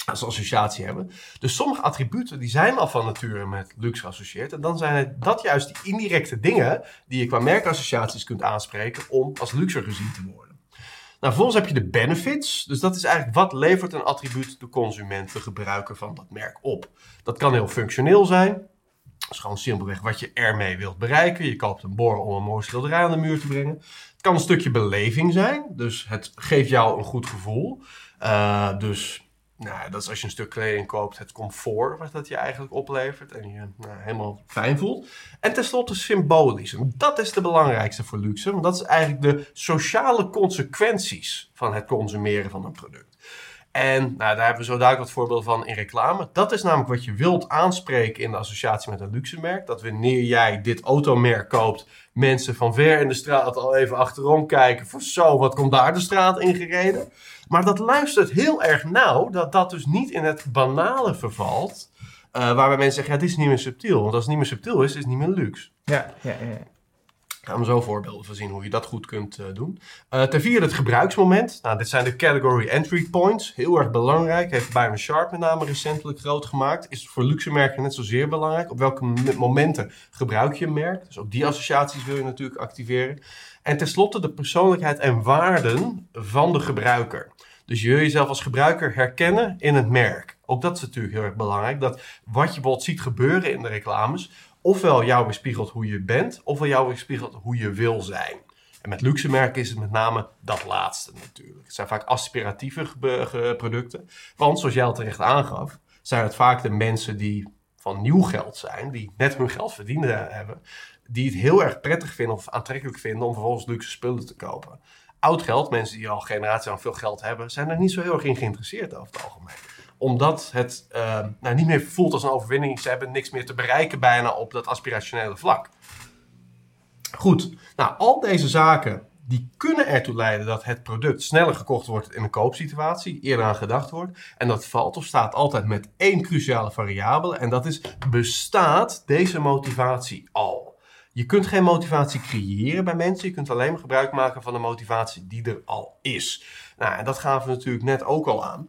als associatie hebben. Dus sommige attributen die zijn al van nature met luxe geassocieerd. En dan zijn het dat juist die indirecte dingen die je qua merkassociaties kunt aanspreken om als luxe gezien te worden. Nou, vervolgens heb je de benefits. Dus dat is eigenlijk wat levert een attribuut de consument, de gebruiker van dat merk op. Dat kan heel functioneel zijn. Dat is gewoon simpelweg wat je ermee wilt bereiken. Je koopt een bor om een mooi schilderij aan de muur te brengen. Het kan een stukje beleving zijn. Dus het geeft jou een goed gevoel. Uh, dus nou, dat is als je een stuk kleding koopt, het comfort wat dat je eigenlijk oplevert en je nou, helemaal fijn voelt. En tenslotte symbolisch. En dat is de belangrijkste voor luxe, want dat is eigenlijk de sociale consequenties van het consumeren van een product. En nou, daar hebben we zo duidelijk wat voorbeelden van in reclame. Dat is namelijk wat je wilt aanspreken in de associatie met een luxe merk. Dat wanneer jij dit automerk koopt, mensen van ver in de straat al even achterom kijken. Voor zo, wat komt daar de straat in gereden? Maar dat luistert heel erg nauw, dat dat dus niet in het banale vervalt. Uh, waarbij mensen zeggen, ja, dit is niet meer subtiel. Want als het niet meer subtiel is, is het niet meer luxe. Ja, ja, ja. Gaan we zo voorbeelden van zien hoe je dat goed kunt uh, doen. Uh, ten vierde het gebruiksmoment. Nou, dit zijn de category entry points. Heel erg belangrijk. Heeft Byron Sharp met name recentelijk groot gemaakt. Is voor luxe merken net zozeer belangrijk. Op welke momenten gebruik je een merk? Dus ook die associaties wil je natuurlijk activeren. En tenslotte de persoonlijkheid en waarden van de gebruiker. Dus je wil jezelf als gebruiker herkennen in het merk. Ook dat is natuurlijk heel erg belangrijk. Dat wat je bijvoorbeeld ziet gebeuren in de reclames, ofwel jou weerspiegelt hoe je bent, ofwel jou weerspiegelt hoe je wil zijn. En met luxe merken is het met name dat laatste natuurlijk. Het zijn vaak aspiratieve producten. Want zoals jij al terecht aangaf, zijn het vaak de mensen die van nieuw geld zijn, die net hun geld verdiend hebben, die het heel erg prettig vinden of aantrekkelijk vinden om vervolgens luxe spullen te kopen. Oud geld, mensen die al generaties aan veel geld hebben, zijn er niet zo heel erg in geïnteresseerd over het algemeen. Omdat het uh, nou, niet meer voelt als een overwinning. Ze hebben niks meer te bereiken bijna op dat aspirationele vlak. Goed, nou al deze zaken die kunnen ertoe leiden dat het product sneller gekocht wordt in een koopsituatie, eerder aan gedacht wordt. En dat valt of staat altijd met één cruciale variabele en dat is bestaat deze motivatie al? Je kunt geen motivatie creëren bij mensen. Je kunt alleen maar gebruik maken van de motivatie die er al is. Nou, en dat gaven we natuurlijk net ook al aan.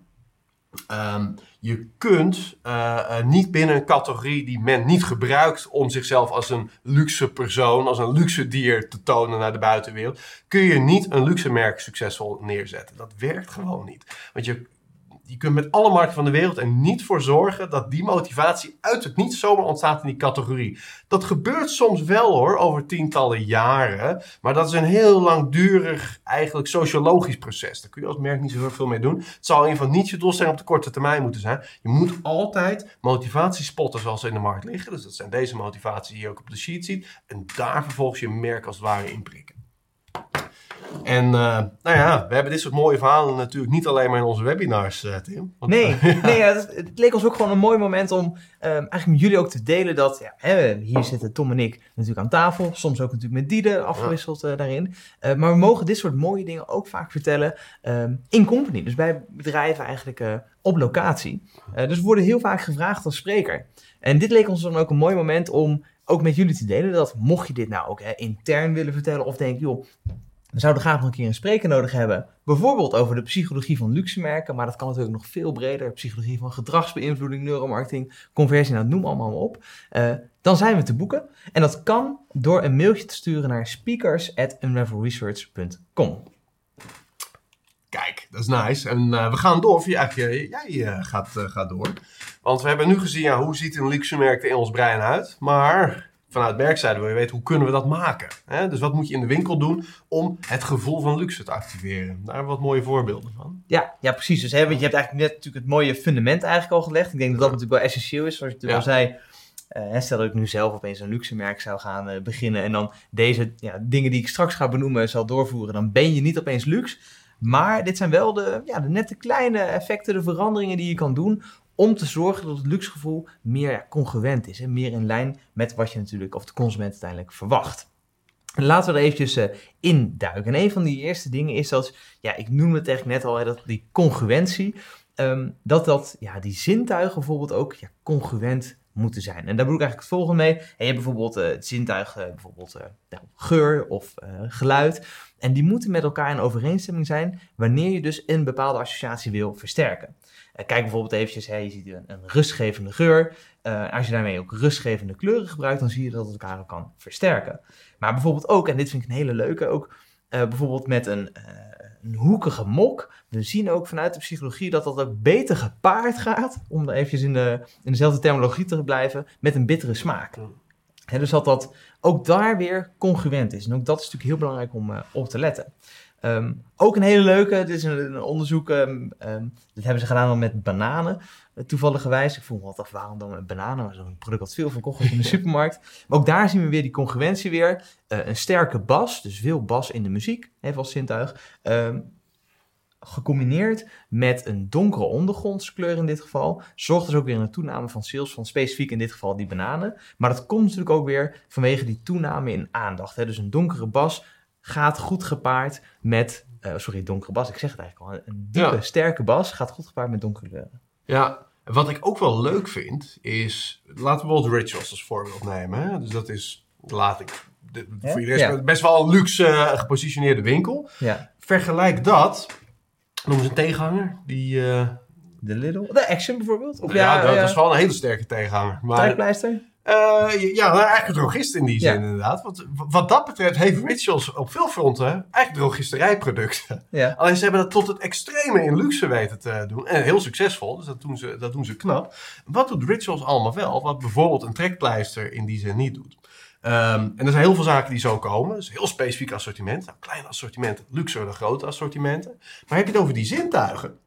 Um, je kunt uh, uh, niet binnen een categorie die men niet gebruikt om zichzelf als een luxe persoon, als een luxe dier te tonen naar de buitenwereld, kun je niet een luxe merk succesvol neerzetten. Dat werkt gewoon niet. Want je, je kunt met alle markten van de wereld er niet voor zorgen dat die motivatie uit het niet zomaar ontstaat in die categorie. Dat gebeurt soms wel hoor, over tientallen jaren. Maar dat is een heel langdurig, eigenlijk sociologisch proces. Daar kun je als merk niet zo veel mee doen. Het zal een van niet je doelstelling op de korte termijn moeten zijn. Je moet altijd motivatie spotten zoals ze in de markt liggen. Dus dat zijn deze motivaties die je ook op de sheet ziet. En daar vervolgens je merk als het ware in prikken. En uh, nou ja, we hebben dit soort mooie verhalen natuurlijk niet alleen maar in onze webinars, uh, Tim. Want, nee, nee ja, het, het, leek ons ook gewoon een mooi moment om um, eigenlijk met jullie ook te delen dat, ja, hè, hier zitten Tom en ik natuurlijk aan tafel, soms ook natuurlijk met Diede afgewisseld ja. daarin. maar we mogen dit soort mooie dingen ook vaak vertellen um, in company, dus bij bedrijven eigenlijk op locatie. dus we worden heel vaak gevraagd als spreker. En dit leek ons dan ook een mooi moment om ook met jullie te delen dat mocht je dit nou ook hè, intern willen vertellen of denk, joh, we zouden graag nog een keer een spreker nodig hebben. Bijvoorbeeld over de psychologie van luxe merken, maar dat kan natuurlijk nog veel breder. Psychologie van gedragsbeïnvloeding, neuromarketing, conversie, nou noem allemaal op. Uh, dan zijn we te boeken. En dat kan door een mailtje te sturen naar speakers.unravelresearch.com. Kijk, dat is nice. En uh, we gaan door. Ja, jij uh, gaat, gaat door. Want we hebben nu gezien, ja, hoe ziet een luxe merk er in ons brein uit? Maar vanuit merkzijde wil je weten hoe kunnen we dat maken. Hè? Dus wat moet je in de winkel doen om het gevoel van luxe te activeren? Daar hebben we wat mooie voorbeelden van. Ja, ja precies. Dus hè, je hebt eigenlijk net natuurlijk het mooie fundament eigenlijk al gelegd. Ik denk dat dat natuurlijk wel essentieel is, zoals je ja. al zei. Uh, stel dat ik nu zelf opeens een luxe merk zou gaan uh, beginnen en dan deze ja, dingen die ik straks ga benoemen zal doorvoeren, dan ben je niet opeens luxe. Maar dit zijn wel de, ja, de nette kleine effecten, de veranderingen die je kan doen om te zorgen dat het luxegevoel meer ja, congruent is en meer in lijn met wat je natuurlijk, of de consument uiteindelijk verwacht. Laten we er eventjes uh, induiken. En een van die eerste dingen is dat, ja, ik noemde het eigenlijk net al, hè, dat die congruentie, um, dat dat, ja, die zintuigen bijvoorbeeld ook ja, congruent moeten zijn. En daar bedoel ik eigenlijk het volgende mee. En je hebt bijvoorbeeld uh, het zintuig, uh, bijvoorbeeld nou, geur of geluid. En die moeten met elkaar in overeenstemming zijn wanneer je dus een bepaalde associatie wil versterken. kijk bijvoorbeeld eventjes, hè, je ziet een, een rustgevende geur. als je daarmee ook rustgevende kleuren gebruikt, dan zie je dat het elkaar ook kan versterken. Maar bijvoorbeeld ook, en dit vind ik een hele leuke, ook bijvoorbeeld met een een hoekige mok. We zien ook vanuit de psychologie dat dat ook beter gepaard gaat, om er eventjes in, de, in dezelfde terminologie te blijven, met een bittere smaak. Dus dat dat ook daar weer congruent is. En ook dat is natuurlijk heel belangrijk om uh, op te letten. Ehm, ook een hele leuke, dit is een, een onderzoek, um, um, dit hebben ze gedaan met bananen, uh, toevalligerwijs. Ik vroeg me altijd af, waarom dan met bananen? Zo'n product wat veel van kocht in de supermarkt. Maar ook daar zien we weer die congruentie weer. Uh, een sterke bas, dus veel bas in de muziek, even als zintuig. Gecombineerd met een donkere ondergrondskleur in dit geval, zorgt dus ook weer een toename van sales van specifiek in dit geval die bananen. Maar dat komt natuurlijk ook weer vanwege die toename in aandacht. Hè? Dus een donkere bas gaat goed gepaard met, uh, sorry, donkere bas. Ik zeg het eigenlijk al. Een diepe, sterke bas gaat goed gepaard met donkere kleuren. Ja, wat ik ook wel leuk vind is, laten we bijvoorbeeld rituals als voorbeeld nemen. Hè? Dus dat is, laat ik, de, voor iedereen ja. best wel een luxe uh, gepositioneerde winkel. Ja. Vergelijk dat, noem eens een tegenhanger, die... Uh, de Lidl? De Action bijvoorbeeld? Of ja, ja, dat is wel een hele sterke tegenhanger. Maar, Trekpleister? Uh, ja, nou, eigenlijk een drogist in die zin ja. inderdaad. Want wat dat betreft heeft Rituals op veel fronten eigenlijk drogisterijproducten. Ja. Alleen ze hebben dat tot het extreme in luxe weten te doen. En heel succesvol, dus dat doen ze, dat doen ze knap. Wat doet Rituals allemaal wel? Wat bijvoorbeeld een trekpleister in die zin niet doet. Um, en er zijn heel veel zaken die zo komen. Dus heel specifiek assortiment. Nou, klein assortiment, luxe dan grote assortimenten. Maar heb je het over die zintuigen?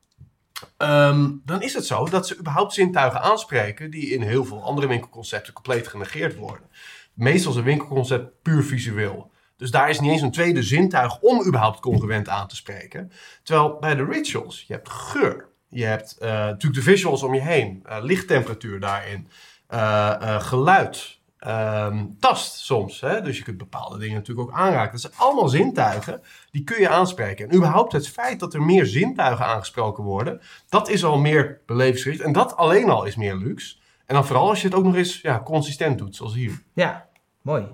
Um, dan is het zo dat ze überhaupt zintuigen aanspreken die in heel veel andere winkelconcepten compleet genegeerd worden. Meestal is een winkelconcept puur visueel. Dus daar is niet eens een tweede zintuig om überhaupt congruent aan te spreken. Terwijl bij de rituals, je hebt geur. Je hebt uh, natuurlijk de visuals om je heen, uh, lichttemperatuur daarin, uh, geluid, um, tast soms. Hè? Dus je kunt bepaalde dingen natuurlijk ook aanraken. Dat zijn allemaal zintuigen, die kun je aanspreken. En überhaupt het feit dat er meer zintuigen aangesproken worden, dat is al meer belevingsgericht. En dat alleen al is meer luxe. En dan vooral als je het ook nog eens ja, consistent doet, zoals hier. Ja, mooi.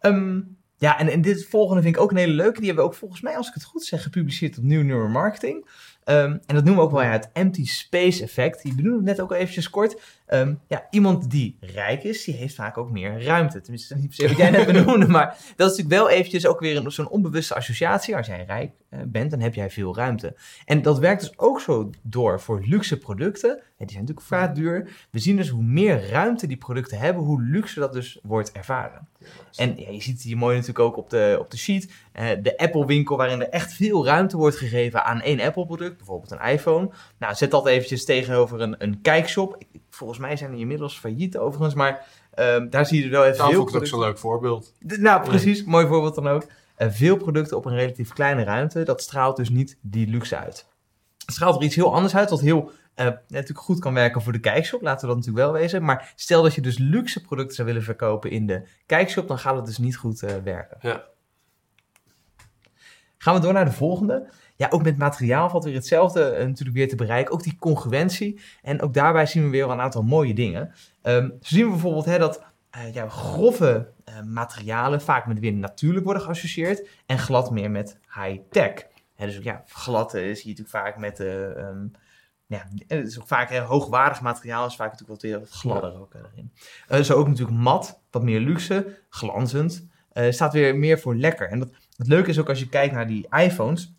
Um, ja, en, en dit volgende vind ik ook een hele leuke. Die hebben we ook volgens mij, als ik het goed zeg, gepubliceerd op New Neuromarketing. Um, en dat noemen we ook wel ja, het empty space effect. Die benoemde het net ook al eventjes kort. Um, ja, iemand die rijk is, die heeft vaak ook meer ruimte. Tenminste, niet per se wat jij net benoemde, maar dat is natuurlijk wel eventjes ook weer zo'n onbewuste associatie. Als jij rijk uh, bent, dan heb jij veel ruimte. En dat werkt dus ook zo door voor luxe producten. die zijn natuurlijk vaak duur. We zien dus hoe meer ruimte die producten hebben, hoe luxe dat dus wordt ervaren. En ja, je ziet hier mooi natuurlijk ook op de, op de sheet. Uh, de Apple winkel waarin er echt veel ruimte wordt gegeven aan één Apple product. Bijvoorbeeld een iPhone. Nou, zet dat eventjes tegenover een, een kijkshop. Volgens mij zijn die inmiddels failliet overigens, maar uh, daar zie je wel even nou, veel... Dat ook zo'n leuk voorbeeld. De, nou, precies. Mooi voorbeeld dan ook. Uh, veel producten op een relatief kleine ruimte. Dat straalt dus niet die luxe uit. Het straalt er iets heel anders uit, wat heel uh, natuurlijk goed kan werken voor de kijkshop, laten we dat natuurlijk wel wezen. Maar stel dat je dus luxe producten zou willen verkopen in de kijkshop, dan gaat het dus niet goed uh, werken. Ja. Gaan we door naar de volgende. Ja, ook met materiaal valt weer hetzelfde uh, natuurlijk weer te bereiken. Ook die congruentie. En ook daarbij zien we weer een aantal mooie dingen. Um, zo zien we bijvoorbeeld hè, dat ja, grove materialen vaak met weer natuurlijk worden geassocieerd. En glad meer met high-tech. dus ja, glad zie je natuurlijk vaak met um, ja, het is ook vaak hè, hoogwaardig materiaal, is vaak natuurlijk wat weer wat gladder ook erin. Zo ook natuurlijk mat, wat meer luxe, glanzend. Staat weer meer voor lekker. En dat, het leuke is ook als je kijkt naar die iPhones,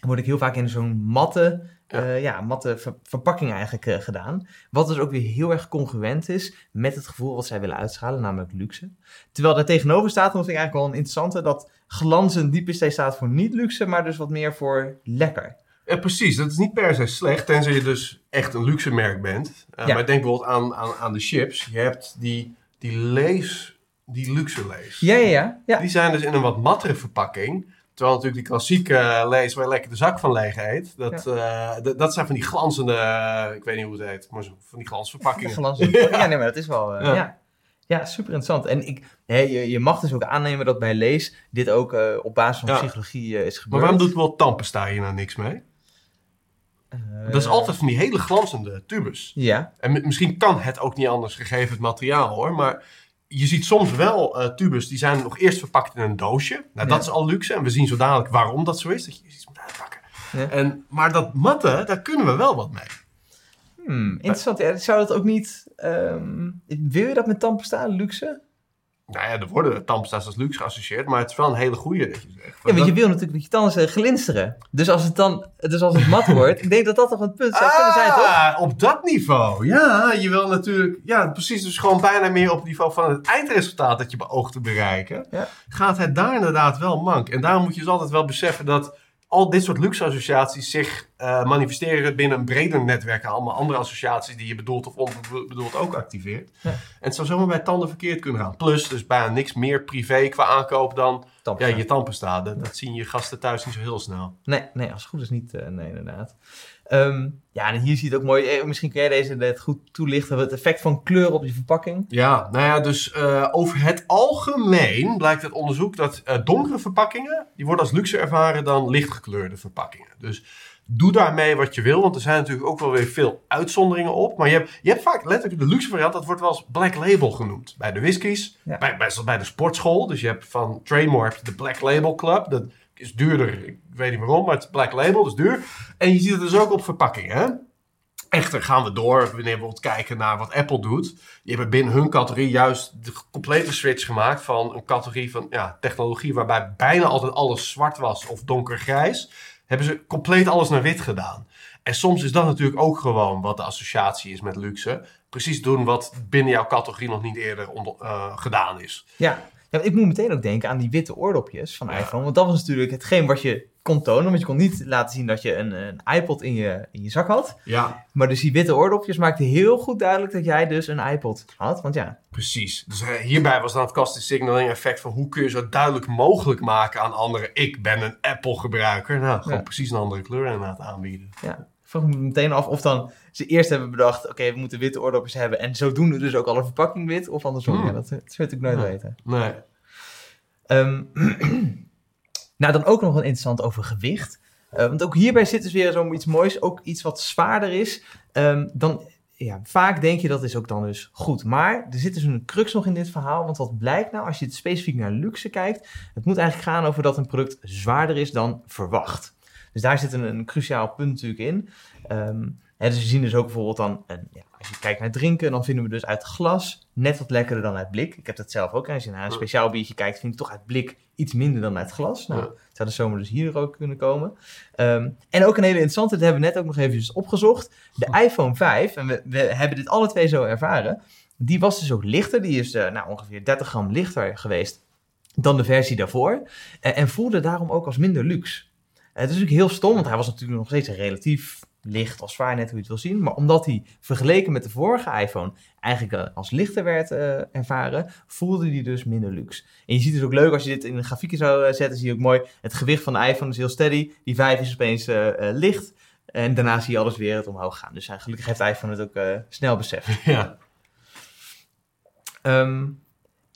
word ik heel vaak in zo'n matte, ja. Uh, ja matte ver verpakking eigenlijk uh, gedaan. Wat dus ook weer heel erg congruent is met het gevoel wat zij willen uitschalen, namelijk luxe. Terwijl daar tegenover staat, dat vind ik eigenlijk wel een interessante, dat glanzend diep is, staat voor niet luxe, maar dus wat meer voor lekker. Ja, precies. Dat is niet per se slecht, tenzij je dus echt een luxe merk bent. Uh, ja. Maar denk bijvoorbeeld aan, aan, aan de chips. Je hebt die, die lees, die luxe lees. Ja, ja, ja, ja. Die zijn dus in een wat mattere verpakking. Terwijl natuurlijk die klassieke uh, lees waar je lekker de zak van leeg eet. Dat, eh, dat zijn van die glanzende, ik weet niet hoe het heet, maar zo, van die glansverpakkingen. Glanzende, ja, nee, maar dat is wel, ja. ja. super interessant. En ik, je, je, mag dus ook aannemen dat bij lees dit ook op basis van psychologie is gebeurd. Maar waarom doet wel Tampesta hier nou niks mee? dat is altijd van die hele glanzende tubus. Ja. En misschien kan het ook niet anders gegeven het materiaal hoor, maar je ziet soms wel uh, tubus die zijn nog eerst verpakt in een doosje. Nou, dat is al luxe. En we zien zo dadelijk waarom dat zo is. Dat je iets moet uitpakken. Ja. En, maar dat matten, daar kunnen we wel wat mee. Hmm, interessant. zou dat ook niet... Um, wil je dat met tandpasta, luxe? Nou ja, er worden tandpasta's als luxe geassocieerd, maar het is wel een hele goede dat je zegt. Ja, want je wil natuurlijk dat je tanden glinsteren. Dus als het dan, dus als het mat wordt, ik denk dat dat toch een punt zou kunnen zijn, toch? Ah, op dat niveau. Ja, je wil natuurlijk, ja, precies, dus gewoon bijna meer op het niveau van het eindresultaat dat je beoogt te bereiken. Ja. Gaat het daar inderdaad wel mank. En daarom moet je dus altijd wel beseffen dat al dit soort luxe-associaties zich uh, manifesteren binnen een breder netwerk. Allemaal andere associaties die je bedoelt of onbedoeld ook activeert. Ja. En het zou zomaar bij tanden verkeerd kunnen gaan. Plus, dus bijna niks meer privé qua aankoop dan ja, je tandpasta. Dat, dat zien je gasten thuis niet zo heel snel. Nee, nee als het goed is niet. Uh, nee, inderdaad. Ehm, ja, en hier zie je het ook mooi. Eh, misschien kun jij deze net goed toelichten. Het effect van kleur op je verpakking. Ja, nou ja, dus uh, over het algemeen blijkt het onderzoek dat uh, donkere verpakkingen. die worden als luxe ervaren dan lichtgekleurde verpakkingen. Dus doe daarmee wat je wil, want er zijn natuurlijk ook wel weer veel uitzonderingen op. Maar je hebt, je hebt vaak letterlijk de luxe variant, dat wordt wel als black label genoemd. Bij de whiskies, bij, bij, bij de sportschool. Dus je hebt van Traymore heb je de Black Label Club. Dat is duurder, ik weet niet waarom, maar het is black label, dus duur. En je ziet het dus ook op verpakkingen. Echter gaan we door wanneer we kijken naar wat Apple doet. Die hebben binnen hun categorie juist de complete switch gemaakt van een categorie van ja, technologie waarbij bijna altijd alles zwart was of donkergrijs. Hebben ze compleet alles naar wit gedaan. En soms is dat natuurlijk ook gewoon wat de associatie is met luxe. Precies doen wat binnen jouw categorie nog niet eerder uh, gedaan is. Ja, ja, ik moet meteen ook denken aan die witte oordopjes van iPhone. Want dat was natuurlijk hetgeen wat je kon tonen. Want je kon niet laten zien dat je een, een iPod in je, in je zak had. Ja. Maar dus die witte oordopjes maakten heel goed duidelijk dat jij dus een iPod had. Want ja. Precies. Dus uh, hierbij was dan het casting signaling effect van hoe kun je zo duidelijk mogelijk maken aan anderen. Ik ben een Apple gebruiker. Nou, gewoon precies een andere kleur inderdaad aanbieden. Ja vraag me meteen af of dan ze eerst hebben bedacht, oké, we moeten witte oordopjes hebben en zodoende dus ook alle verpakking wit, of andersom. Hmm. Ja, dat, dat zou ik nooit weten. Nee. Um, nou, dan ook nog een interessant over gewicht. Uh, want ook hierbij zit dus weer zoiets moois, ook iets wat zwaarder is. Um, dan, ja, vaak denk je dat is ook dan dus goed. Maar er zit dus een crux nog in dit verhaal. Want wat blijkt nou, als je het specifiek naar luxe kijkt, het moet eigenlijk gaan over dat een product zwaarder is dan verwacht. Dus daar zit een, een cruciaal punt natuurlijk in. Um, hè, dus we zien dus ook bijvoorbeeld dan, een, ja, als je kijkt naar drinken, dan vinden we dus uit glas net wat lekkerder dan uit blik. Ik heb dat zelf ook. Als je naar een speciaal biertje kijkt, vind ik toch uit blik iets minder dan uit glas. Nou, het zou de zomer dus hier ook kunnen komen. Um, en ook een hele interessante, dat hebben we net ook nog even opgezocht. De iPhone 5, en we, we hebben dit alle twee zo ervaren, die was dus ook lichter. Die is uh, nou, ongeveer 30 gram lichter geweest dan de versie daarvoor. Uh, en voelde daarom ook als minder luxe. Het is natuurlijk heel stom, want hij was natuurlijk nog steeds relatief licht als zwaar, net hoe je het wil zien. Maar omdat hij vergeleken met de vorige iPhone eigenlijk eh, als lichter werd uh, ervaren, voelde hij dus minder luxe. En je ziet het ook leuk als je dit in een grafiekje zou uh, zetten, zie je ook mooi, het gewicht van de iPhone is heel steady, die 5 is opeens licht. En daarna zie je alles weer het omhoog gaan. Dus gelukkig heeft de iPhone het ook snel beseft. Ja. Um,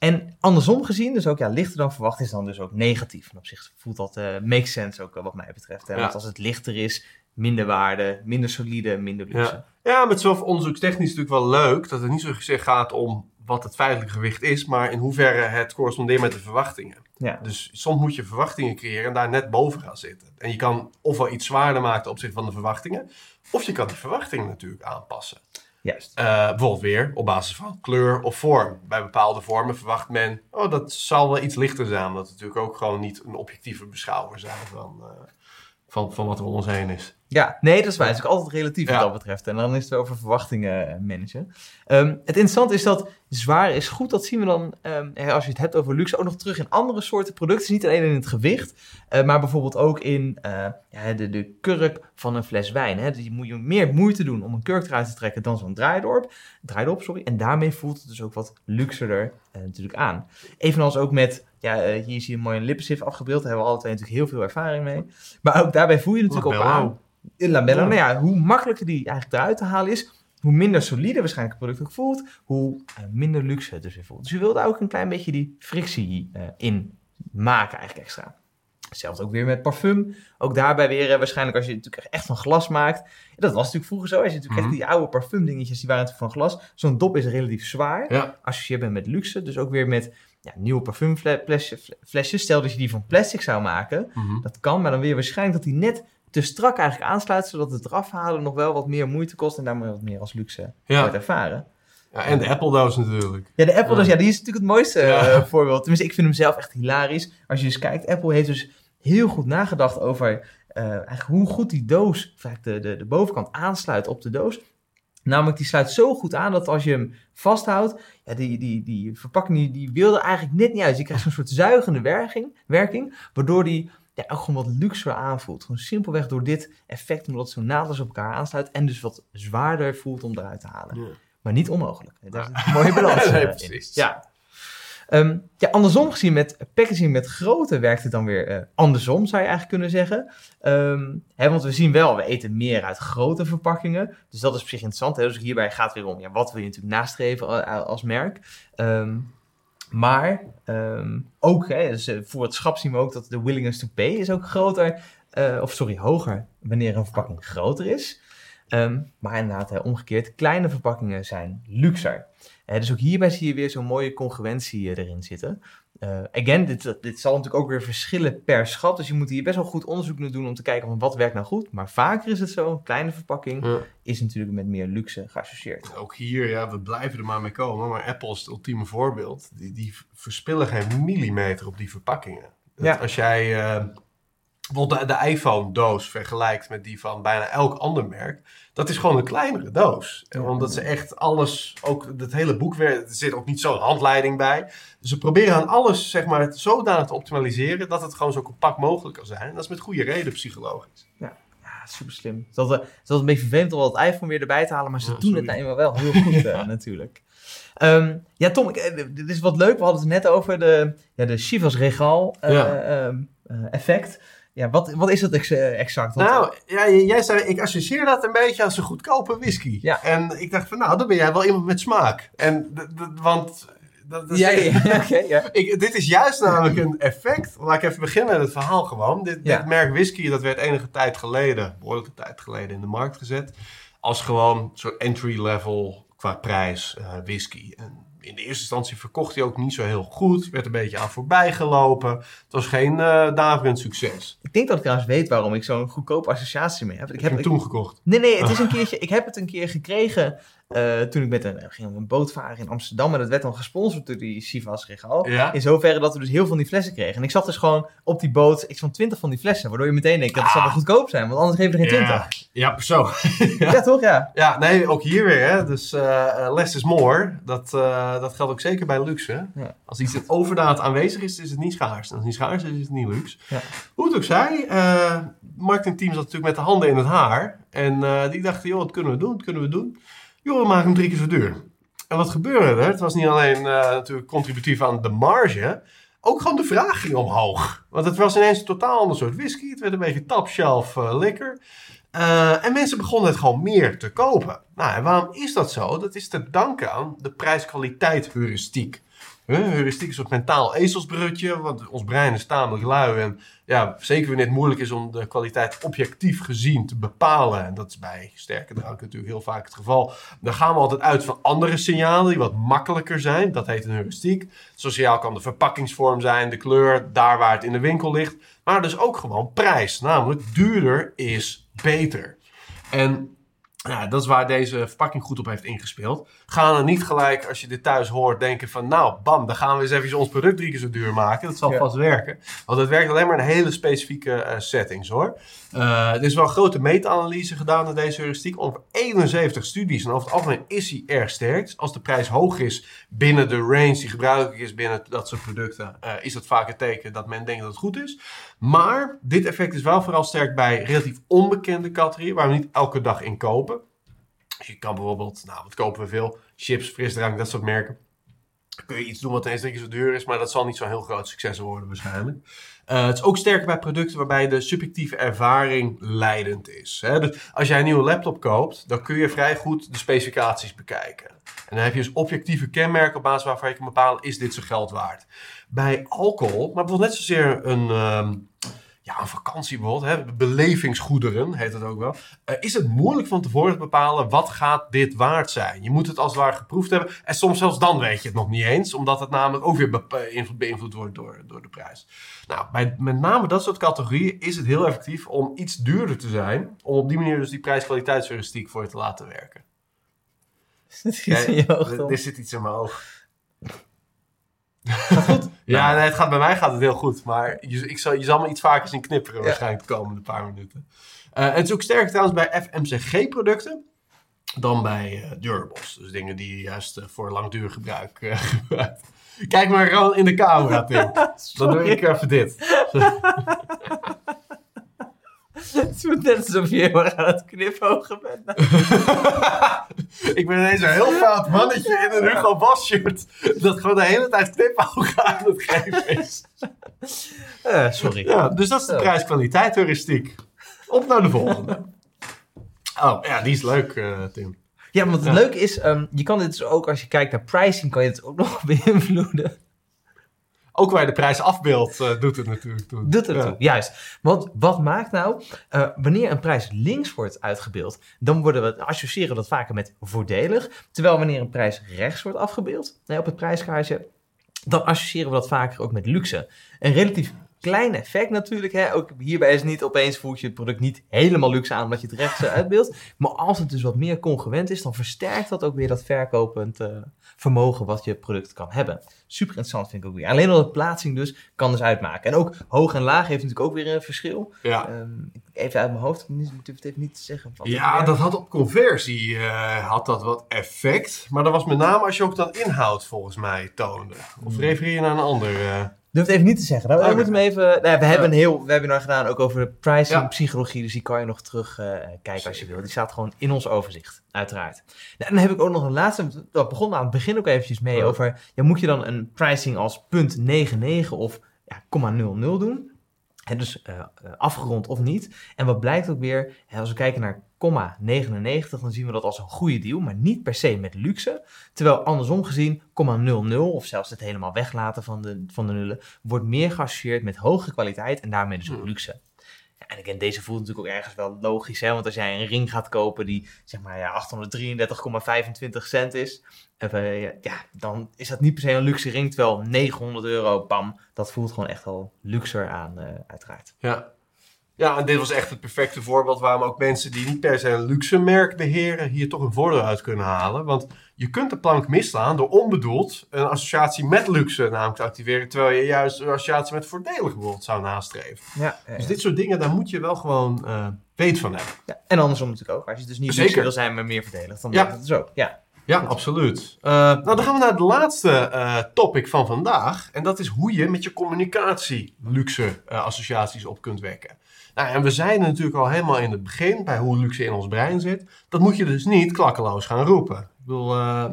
en andersom gezien, dus ook ja, lichter dan verwacht, is dan dus ook negatief. En op zich voelt dat, uh, makes sense ook wat mij betreft. Hè? Want als het lichter is, minder waarde, minder solide, minder luxe. Ja, ja met zoveel onderzoekstechnisch natuurlijk wel leuk dat het niet zo gezegd gaat om wat het feitelijke gewicht is, maar in hoeverre het correspondeert met de verwachtingen. Ja. Dus soms moet je verwachtingen creëren en daar net boven gaan zitten. En je kan ofwel iets zwaarder maken ten opzichte van de verwachtingen, of je kan die verwachtingen natuurlijk aanpassen. Juist. Uh, bijvoorbeeld weer op basis van kleur of vorm. Bij bepaalde vormen verwacht men, oh, dat zal wel iets lichter zijn. Dat natuurlijk ook gewoon niet een objectieve beschouwer zijn van, uh, van, van wat er om ons heen is. Ja, nee, dat is waar. Het is ook altijd relatief Ja. wat dat betreft. En dan is het over verwachtingen eh, managen. Ehm, het interessante is dat zwaar is goed. Dat zien we dan, ehm, eh, als je het hebt over luxe, ook nog terug in andere soorten producten. Niet alleen in het gewicht, eh, maar bijvoorbeeld ook in eh, ja, de, de kurk van een fles wijn. Hè. Dus je moet je meer moeite doen om een kurk eruit te trekken dan zo'n draaidorp. Draaidorp, sorry. En daarmee voelt het dus ook wat luxerder eh, natuurlijk aan. Evenals ook met, ja, eh, hier zie je mooi een lippenstift afgebeeld. Daar hebben we alle twee natuurlijk heel veel ervaring mee. Maar ook daarbij voel je natuurlijk op Labello. aan. In Labello, Ja. nou ja, hoe makkelijker die eigenlijk eruit te halen is, hoe minder solide waarschijnlijk het product ook voelt, hoe eh, minder luxe het dus weer voelt. Dus je wilt daar ook een klein beetje die frictie eh, in maken eigenlijk extra. Hetzelfde ook weer met parfum. Ook daarbij weer eh, waarschijnlijk als je natuurlijk echt van glas maakt. Dat was natuurlijk vroeger zo. Als je natuurlijk Mhm. echt die oude parfumdingetjes, die waren natuurlijk van glas. Zo'n dop is relatief zwaar. Ja. Associeer bent met luxe. Dus ook weer met ja, nieuwe parfumflesjes. Stel dat je die van plastic zou maken. Mhm. Dat kan, maar dan weer waarschijnlijk dat die net te strak eigenlijk aansluit, zodat het eraf halen nog wel wat meer moeite kost en daarmee wat meer als luxe Ja. wordt ervaren. ja, en de Apple doos natuurlijk. Ja, de Apple dus, Ja. ja, die is natuurlijk het mooiste Ja. eh, voorbeeld. Tenminste, ik vind hem zelf echt hilarisch. Als je dus kijkt, Apple heeft dus heel goed nagedacht over eh, eigenlijk hoe goed die doos, de, de, de bovenkant aansluit op de doos. Namelijk, die sluit zo goed aan dat als je hem vasthoudt, ja, die, die, die verpakking die, die wil er eigenlijk net niet uit. Je krijgt zo'n soort zuigende werking, werking waardoor die ja, ook gewoon wat luxer aanvoelt. Gewoon simpelweg door dit effect, omdat het zo naadloos op elkaar aansluit en dus wat zwaarder voelt om eruit te halen. Ja. Maar niet onmogelijk. Daar is een mooie balans Nee, eh, precies. Ja. Ehm, ja, andersom gezien met packaging met grootte werkt het dan weer eh, andersom, zou je eigenlijk kunnen zeggen. Ehm, hè, want we zien wel, we eten meer uit grote verpakkingen. Dus dat is op zich interessant. Hè? Dus hierbij gaat het weer om, ja, wat wil je natuurlijk nastreven a- als merk. Ehm, maar ehm, ook, hè, dus, voor het schap zien we ook dat de willingness to pay is ook groter. eh, of sorry, hoger wanneer een verpakking groter is. Ehm, maar inderdaad, omgekeerd, kleine verpakkingen zijn luxer. Dus ook hierbij zie je weer zo'n mooie congruentie eh, erin zitten. Eh again, dit, dit zal natuurlijk ook weer verschillen per schat. Dus je moet hier best wel goed onderzoek naar doen om te kijken van wat werkt nou goed. Maar vaker is het zo, een kleine verpakking Ja. is natuurlijk met meer luxe geassocieerd. Ook hier, ja, we blijven er maar mee komen. Maar Apple is het ultieme voorbeeld. Die, die verspillen geen millimeter op die verpakkingen. Dat Ja. Als jij eh, bijvoorbeeld de, de iPhone-doos vergelijkt met die van bijna elk ander merk. Dat is gewoon een kleinere doos. Ja. Omdat ze echt alles, ook het hele boekwerk, er zit ook niet zo'n handleiding bij. Dus ze proberen aan alles, zeg maar, zodanig te optimaliseren dat het gewoon zo compact mogelijk kan zijn. En dat is met goede reden psychologisch. Ja, super slim. Het is altijd, het een beetje vervelend om dat iPhone weer erbij te halen, maar ze doen het sorry. nou eenmaal wel heel goed eh, natuurlijk. Ehm, ja, Tom, ik, eh, dit is wat leuk. We hadden het net over de, ja, de Chivas Regal eh, Ja. ehm, eh, effect. Ja, wat, wat is dat ex- eh, exact? Nou, ja, j- jij zei, ik associeer dat een beetje als een goedkope whisky. Ja. En ik dacht van, nou, dan ben jij wel iemand met smaak. En, want... Dat, dat is- ja, ja, ja, ja. Ik, dit is juist namelijk een effect. Laat ik even beginnen met het verhaal gewoon. Dit, Ja. dit merk whisky, dat werd enige tijd geleden, behoorlijke tijd geleden, in de markt gezet. Als gewoon zo'n entry level qua prijs eh, whisky. En in de eerste instantie verkocht hij ook niet zo heel goed. Werd een beetje aan voorbij gelopen. Het was geen eh daverend succes. Ik denk dat ik trouwens weet waarom ik zo'n goedkope associatie mee heb. Ik heb heb hem toen gekocht. Nee, nee, het is een keertje. Ik heb het een keer gekregen eh, toen ik met een, ging op een boot varen in Amsterdam. En dat werd dan gesponsord door die Sivas Regal. Ja? In zoverre dat we dus heel veel van die flessen kregen. En ik zat dus gewoon op die boot, iets van 20 van die flessen. Waardoor je meteen denkt, dat het zal wel goedkoop zijn. Want anders geven we er geen 20. Ja, ja zo. Ja, toch? Ja. Ja, nee, ook hier weer. Hè. Dus eh, eh, less is more. Dat, dat geldt ook zeker bij luxe. Ja. Als iets in overdaad aanwezig is, is het niet schaars. En als het niet schaars is, is het niet luxe. Ja. Hoe het ook zij, marketingteam zat natuurlijk met de handen in het haar. En die dachten, joh, wat kunnen we doen? Wat kunnen we doen? Joh, we maken hem drie keer zo duur. En wat gebeurde er? Het was niet alleen eh, natuurlijk contributief aan de marge... Ook gewoon de vraag ging omhoog. Want het was ineens een totaal ander soort whisky. Het werd een beetje top shelf eh, liquor. Eh, en mensen begonnen het gewoon meer te kopen. Nou, en waarom is dat zo? Dat is te danken aan de prijs-kwaliteit heuristiek. Heuristiek is een mentaal ezelsbrugje, want ons brein is tamelijk lui. En ja, zeker wanneer het moeilijk is om de kwaliteit objectief gezien te bepalen. En dat is bij sterke drank natuurlijk heel vaak het geval. Dan gaan we altijd uit van andere signalen die wat makkelijker zijn. Dat heet een heuristiek. Sociaal kan de verpakkingsvorm zijn, de kleur, daar waar het in de winkel ligt. Maar dus ook gewoon prijs. Namelijk duurder is beter. En Ja, dat is waar deze verpakking goed op heeft ingespeeld. Ga er niet gelijk, als je dit thuis hoort, denken van... nou, bam, dan gaan we eens even ons product drie keer zo duur maken. Dat zal Ja. vast werken. Want het werkt alleen maar in hele specifieke eh, settings, hoor. Eh, er is wel een grote meta-analyse gedaan naar deze heuristiek. Ongeveer 71 studies. En over het algemeen is hij erg sterk. Dus Als de prijs hoog is binnen de range die gebruikelijk is binnen dat soort producten... eh, is dat vaak een teken dat men denkt dat het goed is. Maar dit effect is wel vooral sterk bij relatief onbekende categorieën... waar we niet elke dag in kopen. Dus je kan bijvoorbeeld, nou wat kopen we veel? Chips, frisdrank, dat soort merken. Dan kun je iets doen wat ineens drie keer zo duur is, maar dat zal niet zo'n heel groot succes worden waarschijnlijk. Eh, het is ook sterker bij producten waarbij de subjectieve ervaring leidend is. Hè? Dus als jij een nieuwe laptop koopt, dan kun je vrij goed de specificaties bekijken. En dan heb je dus objectieve kenmerken op basis waarvan je kan bepalen, is dit zijn geld waard? Bij alcohol, maar bijvoorbeeld net zozeer een, ehm, ja, een vakantie bijvoorbeeld, hè, belevingsgoederen heet het ook wel, eh, is het moeilijk van tevoren te bepalen wat gaat dit waard zijn. Je moet het als het ware geproefd hebben en soms zelfs dan weet je het nog niet eens, omdat het namelijk ook weer beïnvloed wordt door, door de prijs. Nou, bij met name dat soort categorieën is het heel effectief om iets duurder te zijn, om op die manier dus die prijs-kwaliteitsheuristiek voor je te laten werken. Het schiet in je oog, er, er zit iets in mijn oog. Ja, nee, het gaat, bij mij gaat het heel goed. Maar je, ik zal, je zal me iets vaker zien knipperen waarschijnlijk de komende paar minuten. Eh, het is ook sterker trouwens bij FMCG-producten dan bij eh, durables. Dus dingen die je juist eh, voor langdurig gebruik gebruikt. Kijk maar gewoon in de camera, Tim. Dan doe ik even dit. Het is net alsof je heel erg aan het knipogen bent. ik ben ineens een heel fout mannetje in een Hugo Boss shirt. Dat gewoon de hele tijd knipogen aan het geven is. Eh, sorry. Ja, dus dat is de Zo. prijs-kwaliteit heuristiek. Op naar de volgende. Oh, ja, die is leuk, eh, Tim. Ja, want het Ja. leuke is, ehm, je kan dit dus ook, als je kijkt naar pricing, kan je het ook nog beïnvloeden. Ook waar je de prijs afbeeldt, eh, doet het natuurlijk toe. Doet het Ja. toe, juist. Want wat maakt nou, eh, wanneer een prijs links wordt uitgebeeld, dan worden we, associëren we dat vaker met voordelig. Terwijl wanneer een prijs rechts wordt afgebeeld, nee, op het prijskaartje, dan associëren we dat vaker ook met luxe. Een relatief klein effect natuurlijk. Hè? Ook hierbij is het niet opeens voelt je het product niet helemaal luxe aan omdat je het rechts eh, uitbeeldt. Maar als het dus wat meer congruent is, dan versterkt dat ook weer dat verkopend eh, vermogen wat je product kan hebben. Super interessant vind ik ook weer. Alleen al de plaatsing dus kan dus uitmaken. En ook hoog en laag heeft natuurlijk ook weer een verschil. Ja. Ehm, even uit mijn hoofd, ik durf het even niet te zeggen. Wat Ja, dat had op conversie eh, had dat wat effect. Maar dat was met name als je ook dan inhoud volgens mij toonde. Of refereer je naar een ander... eh, Durf het even niet te zeggen. Nou, we moeten hem even. Nou, ja, we hebben een heel webinar gedaan ook over pricing, Ja. psychologie. Dus die kan je nog terug eh, kijken als je wil. Die staat gewoon in ons overzicht, uiteraard. Nou, en dan heb ik ook nog een laatste. Dat begon aan het begin ook eventjes mee Ja. over. Ja, moet je dan een pricing als punt 99 of ja, 0,00 doen? Hè, dus eh, eh, afgerond of niet. En wat blijkt ook weer, als we kijken naar 0,99, dan zien we dat als een goede deal, maar niet per se met luxe. Terwijl andersom gezien, 0,00 of zelfs het helemaal weglaten van de, van de nullen, wordt meer geassocieerd met hogere kwaliteit en daarmee dus ook Hmm. luxe. Ja, en again, deze voelt natuurlijk ook ergens wel logisch, hè? want als jij een ring gaat kopen die zeg maar ja, 833,25 cent is, even, ja, ja, dan is dat niet per se een luxe ring, terwijl 900 euro, pam, dat voelt gewoon echt wel luxer aan, eh, uiteraard. Ja. Ja, en dit was echt het perfecte voorbeeld waarom ook mensen die niet per se een luxe merk beheren, hier toch een voordeel uit kunnen halen. Want je kunt de plank misslaan door onbedoeld een associatie met luxe namelijk te activeren, terwijl je juist een associatie met voordelig bijvoorbeeld zou nastreven. Ja, Dus dit soort dingen, daar moet je wel gewoon eh weet van hebben. ja, en andersom natuurlijk ook. Als je dus niet Zeker. luxe wil zijn, maar meer verdedigd, dan Ja. werkt het ook. Ja. Ja, absoluut. Eh, nou, dan gaan we naar het laatste eh, topic van vandaag. En dat is hoe je met je communicatie luxe associaties op kunt wekken. Nou, en we zijn natuurlijk al helemaal in het begin bij hoe luxe in ons brein zit. Dat moet je dus niet klakkeloos gaan roepen. Ik bedoel, eh,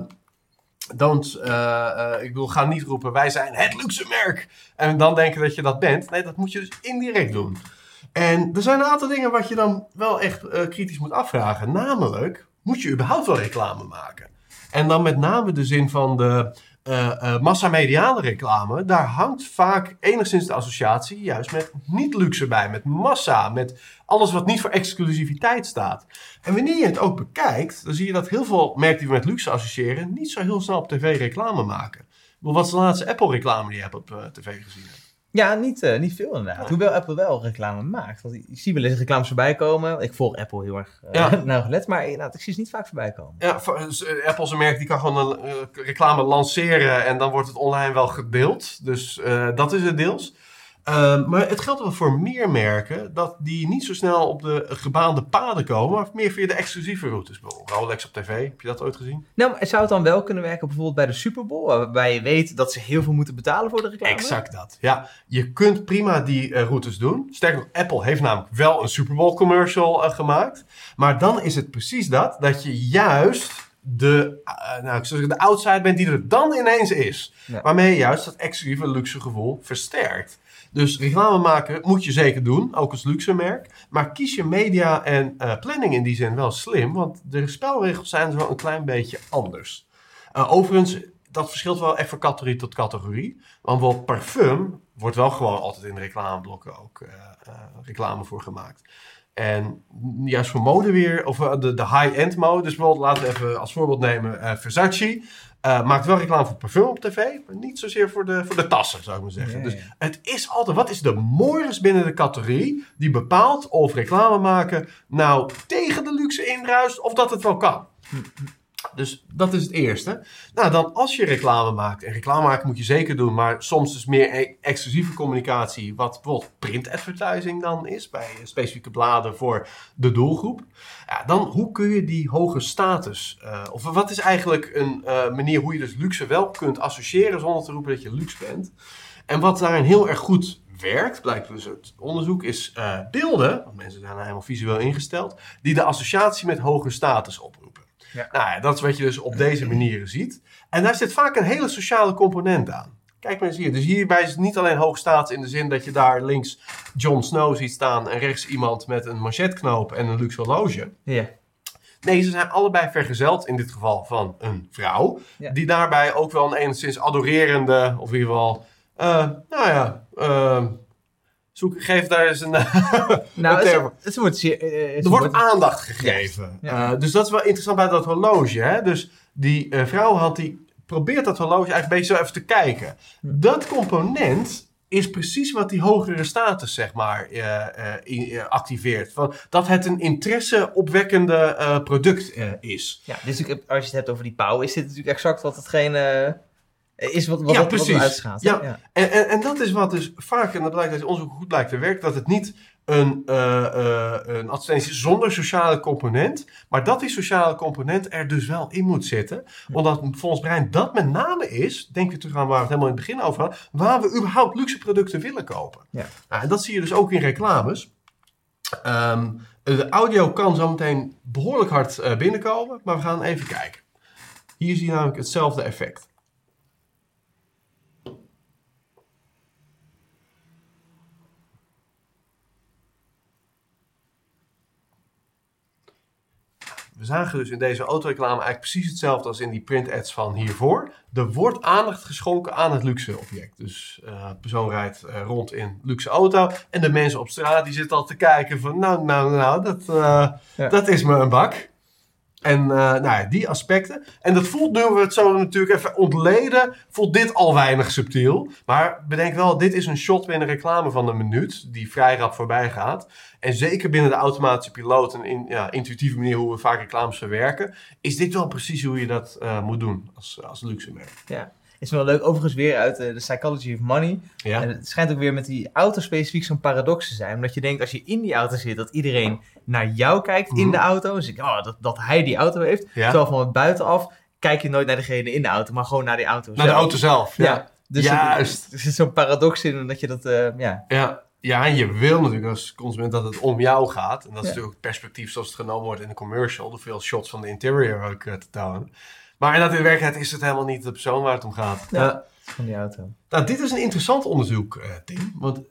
don't, eh, eh, ik bedoel, ga niet roepen wij zijn het luxe merk. En dan denken dat je dat bent. Nee, dat moet je dus indirect doen. En er zijn een aantal dingen wat je dan wel echt kritisch moet afvragen. Namelijk, moet je überhaupt wel reclame maken? En dan met name de zin van de eh, massamediale reclame. Daar hangt vaak enigszins de associatie juist met niet luxe bij. Met massa, met alles wat niet voor exclusiviteit staat. En wanneer je het ook bekijkt, dan zie je dat heel veel merken die we met luxe associëren... niet zo heel snel op tv reclame maken. Wat is de laatste Apple reclame die je hebt op eh, tv gezien? Ja, niet, uh, niet veel inderdaad. Hoewel Apple wel reclame maakt. Want ik zie wel eens reclames voorbij komen. Ik volg Apple heel erg uh, ja. maar inderdaad, ik zie ze niet vaak voorbij komen. Ja, Apple is een merk die kan gewoon een reclame lanceren en dan wordt het online wel gedeeld. Dus dat is het deels. Ehm, maar het geldt wel voor meer merken dat die niet zo snel op de gebaande paden komen, maar meer via de exclusieve routes. Bijvoorbeeld Rolex op tv, heb je dat ooit gezien? Nou, zou het dan wel kunnen werken bijvoorbeeld bij de Super Bowl, waarbij je weet dat ze heel veel moeten betalen voor de reclame? Exact dat. Ja, je kunt prima die uh, routes doen. Sterker nog, Apple heeft namelijk wel een Super Bowl commercial uh, gemaakt. Maar dan is het precies dat, dat je juist de, uh, nou, ik zou zeggen, de outside bent die er dan ineens is. Waarmee je juist dat exclusieve luxe gevoel versterkt. Dus reclame maken moet je zeker doen, ook als luxe merk. Maar kies je media en uh, planning in die zin wel slim, want de spelregels zijn wel een klein beetje anders. Uh, overigens, dat verschilt wel echt van categorie tot categorie. Want bijvoorbeeld parfum wordt wel gewoon altijd in reclameblokken ook uh, reclame voor gemaakt. En juist voor mode weer, of de, de high-end mode. Dus bijvoorbeeld, laten we even als voorbeeld nemen Versace. Uh, maakt wel reclame voor parfum op tv, maar niet zozeer voor de, voor de tassen, zou ik maar zeggen. Dus het is altijd, wat is de moois binnen de categorie die bepaalt of reclame maken nou tegen de luxe indruist of dat het wel kan. Dus dat is het eerste. Nou, dan als je reclame maakt, en reclame maken moet je zeker doen, maar soms dus meer e- exclusieve communicatie, wat bijvoorbeeld print advertising dan is, bij specifieke bladen voor de doelgroep. Ja, dan hoe kun je die hoge status, uh, of wat is eigenlijk een uh, manier hoe je dus luxe wel kunt associëren zonder te roepen dat je luxe bent. En wat daarin heel erg goed werkt, blijkt dus uit onderzoek, is uh, beelden, want mensen zijn helemaal visueel ingesteld, die de associatie met hoge status oproepen. Ja. Nou ja, dat is wat je dus op deze manieren ziet. En daar zit vaak een hele sociale component aan. Kijk maar eens hier. Dus hierbij is het niet alleen hoog staat in de zin dat je daar links Jon Snow ziet staan en rechts iemand met een manchetknoop en een luxe horloge. Ja. Nee, ze zijn allebei vergezeld in dit geval van een vrouw. Die daarbij ook wel een enigszins adorerende, of in ieder geval, uh, nou ja, uh, Zoek, geef daar eens een, nou, een Het, wordt uh, er wordt aandacht gegeven. Ja. Uh, dus dat is wel interessant bij dat horloge. Hè? Dus die uh, vrouwenhand die probeert dat horloge eigenlijk een beetje zo even te kijken. Dat component is precies wat die hogere status, zeg maar, in, activeert. Van, dat het een interesseopwekkende product is. Ja, dus als je het hebt over die pauw, is dit natuurlijk exact wat hetgene is wat, wat, ja, precies. wat uitgaat. Ja. ja. En, en, en, dat is wat dus vaak, en dat blijkt dat onderzoek goed blijkt te werken, dat het niet een, uh, uh, een advertentie zonder sociale component, maar dat die sociale component er dus wel in moet zitten. Omdat volgens brein dat met name is, denk je terug aan waar we het helemaal in het begin over hadden, waar we überhaupt luxe producten willen kopen. Ja. Nou, en dat zie je dus ook in reclames. Um, de audio kan zo meteen behoorlijk hard uh, binnenkomen, maar we gaan even kijken. Hier zie je namelijk hetzelfde effect. We zagen dus in deze autoreclame eigenlijk precies hetzelfde als in die print ads van hiervoor. Er wordt aandacht geschonken aan het luxe object. Dus uh, persoon rijdt uh, rond in luxe auto en de mensen op straat die zitten al te kijken van nou, nou, nou, dat, uh, ja. dat is me een bak. En uh, nou ja, die aspecten. En dat voelt, nu we het zo natuurlijk even ontleden, voelt dit al weinig subtiel. Maar bedenk wel, dit is een shot binnen reclame van een minuut, die vrij rap voorbij gaat. En zeker binnen de automatische piloot en in, ja, intuïtieve manier hoe we vaak reclames verwerken, is dit wel precies hoe je dat uh, moet doen als, als luxe merk. Ja. Is wel leuk, overigens weer uit de Psychology of Money. Ja. En het schijnt ook weer met die auto specifiek zo'n paradox te zijn. Omdat je denkt, als je in die auto zit, dat iedereen naar jou kijkt in mhm. de auto. Dus ik, oh, dat, dat hij die auto heeft. Ja. Terwijl van buitenaf kijk je nooit naar degene in de auto, maar gewoon naar die auto Naar de auto zelf, ja. Dus Juist. er zit zo'n paradox in, dat je dat, uh, ja... Ja, ja, en je wil natuurlijk als consument dat het om jou gaat. En dat is natuurlijk het perspectief zoals het genomen wordt in de commercial. Door veel shots van de interior ook uh, te tonen. Maar in werkelijkheid is het helemaal niet de persoon waar het om gaat. Ja, van die auto. Nou, dit is een interessant onderzoek, uh, Tim. Want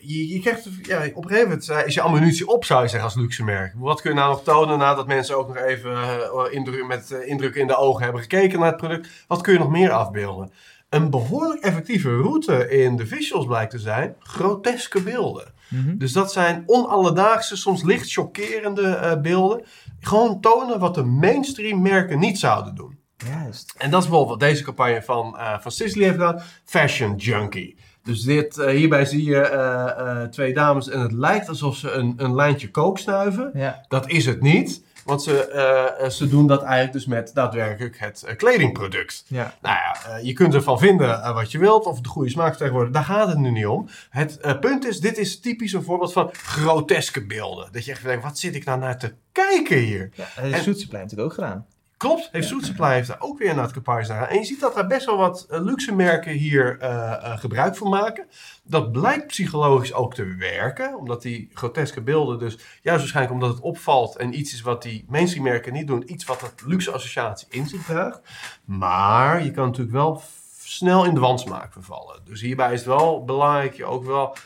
je, je krijgt, ja, op een gegeven moment eh, is je ammunitie op, zou je zeggen, als luxe merk. Wat kun je nou nog tonen nadat mensen ook nog even uh, indruk, met uh, indruk in de ogen hebben gekeken naar het product? Wat kun je nog meer afbeelden? Een behoorlijk effectieve route in de visuals blijkt te zijn groteske beelden. Mhm. Dus dat zijn onalledaagse, soms licht chockerende beelden. Gewoon tonen wat de mainstream merken niet zouden doen. Juist. En dat is bijvoorbeeld wat deze campagne van, uh, van Sisley heeft gedaan. Fashion Junkie. Dus dit, eh, hierbij zie je eh, twee dames en het lijkt alsof ze een, een lijntje kook snuiven. Ja. Dat is het niet, want ze, ze doen dat eigenlijk dus met daadwerkelijk het kledingproduct. Ja. Nou ja, je kunt ervan vinden wat je wilt, of het de goede smaak tegenwoordig, daar gaat het nu niet om. Het punt is, dit is typisch een voorbeeld van groteske beelden. Dat je echt denkt, wat zit ik nou naar te kijken hier? Ja, En- natuurlijk ook gedaan. Klopt, heeft Food Supply heeft daar ook weer naar het kapars gedaan. En je ziet dat daar best wel wat eh, luxe merken hier eh, eh, gebruik van maken. Dat blijkt psychologisch ook te werken, omdat die groteske beelden dus, juist waarschijnlijk omdat het opvalt en iets is wat die mainstream merken niet doen, iets wat dat luxe associatie in zich draagt. Maar je kan natuurlijk wel snel in de wansmaak vervallen. Dus hierbij is het wel belangrijk je ook wel,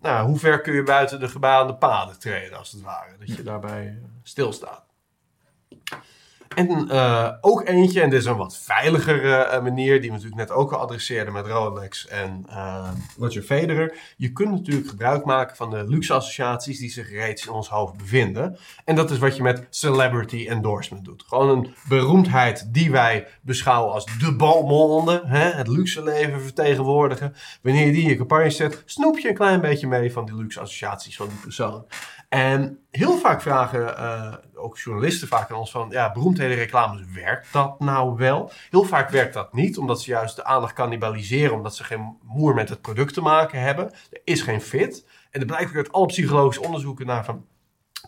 nou, hoe ver kun je buiten de gebaande paden treden als het ware. Dat je daarbij stilstaat. En eh, ook eentje, en dit is een wat veiligere eh, manier, die we natuurlijk net ook al adresseerden met Rolex en eh, Roger Federer. Je kunt natuurlijk gebruik maken van de luxe associaties die zich reeds in ons hoofd bevinden. En dat is wat je met celebrity endorsement doet. Gewoon een beroemdheid die wij beschouwen als de balmonde, hè, het luxe leven vertegenwoordigen. Wanneer je die in je campagne zet, snoep je een klein beetje mee van die luxe associaties van die persoon. En heel vaak vragen eh, ook journalisten vaak aan ons van, ja, beroemdheden reclames, werkt dat nou wel? Heel vaak werkt dat niet, omdat ze juist de aandacht cannibaliseren, omdat ze geen moer met het product te maken hebben. Er is geen fit. En er blijkt ook uit alle psychologische onderzoeken naar van,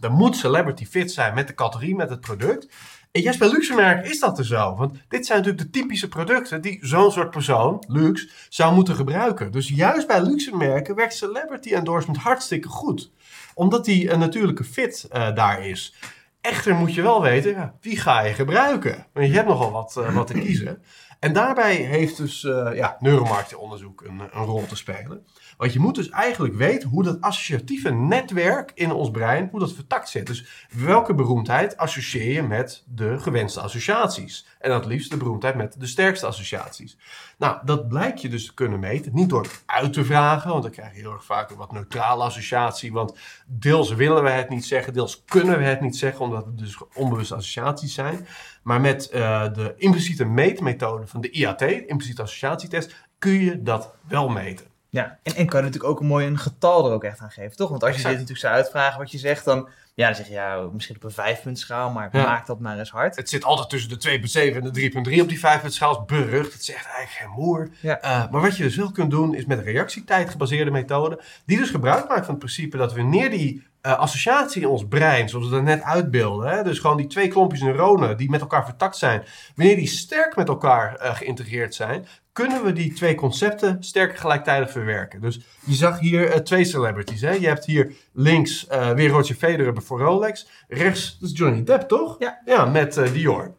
er moet celebrity fit zijn met de categorie, met het product. En juist bij luxe merken is dat er zo. Want dit zijn natuurlijk de typische producten die zo'n soort persoon, luxe, zou moeten gebruiken. Dus juist bij luxe merken werkt celebrity endorsement hartstikke goed. Omdat die een natuurlijke fit eh, daar is. Echter moet je wel weten, ja, wie ga je gebruiken? Want je hebt nogal wat, eh, wat te kiezen. En daarbij heeft dus eh ja, neuromarketingonderzoek een, een rol te spelen. Want je moet dus eigenlijk weten hoe dat associatieve netwerk in ons brein, hoe dat vertakt zit. Dus welke beroemdheid associeer je met de gewenste associaties? En het liefst de beroemdheid met de sterkste associaties. Nou, dat blijkt je dus te kunnen meten. Niet door het uit te vragen, want dan krijg je heel erg vaak een wat neutrale associatie. Want deels willen we het niet zeggen, deels kunnen we het niet zeggen, omdat het dus onbewuste associaties zijn. Maar met eh, de impliciete meetmethode van de IAT, impliciete associatietest, kun je dat wel meten. Ja, en, en kan je natuurlijk ook een mooi een getal er ook echt aan geven, toch? Want als je Exact. dit natuurlijk zou uitvragen wat je zegt, dan, ja, dan zeg je ja, misschien op een vijfpuntschaal, maar Ja. maak dat maar eens hard. Het zit altijd tussen de 2,7 en de 3,3 op die 5 schaal. is berucht. Het zegt eigenlijk geen moer. Ja. Eh, maar wat je dus wel kunt doen, is met een reactietijd gebaseerde methode. Die dus gebruik maakt van het principe dat wanneer die eh, associatie in ons brein, zoals we dat net uitbeelden. Hè, dus gewoon die twee klompjes neuronen die met elkaar vertakt zijn. Wanneer die sterk met elkaar eh, geïntegreerd zijn, kunnen we die twee concepten sterk gelijktijdig verwerken. Dus je zag hier eh, twee celebrities. Hè? Je hebt hier links eh, weer Roger Federer voor Rolex. Rechts, dat is Johnny Depp, toch? Ja. Ja, met eh, Dior.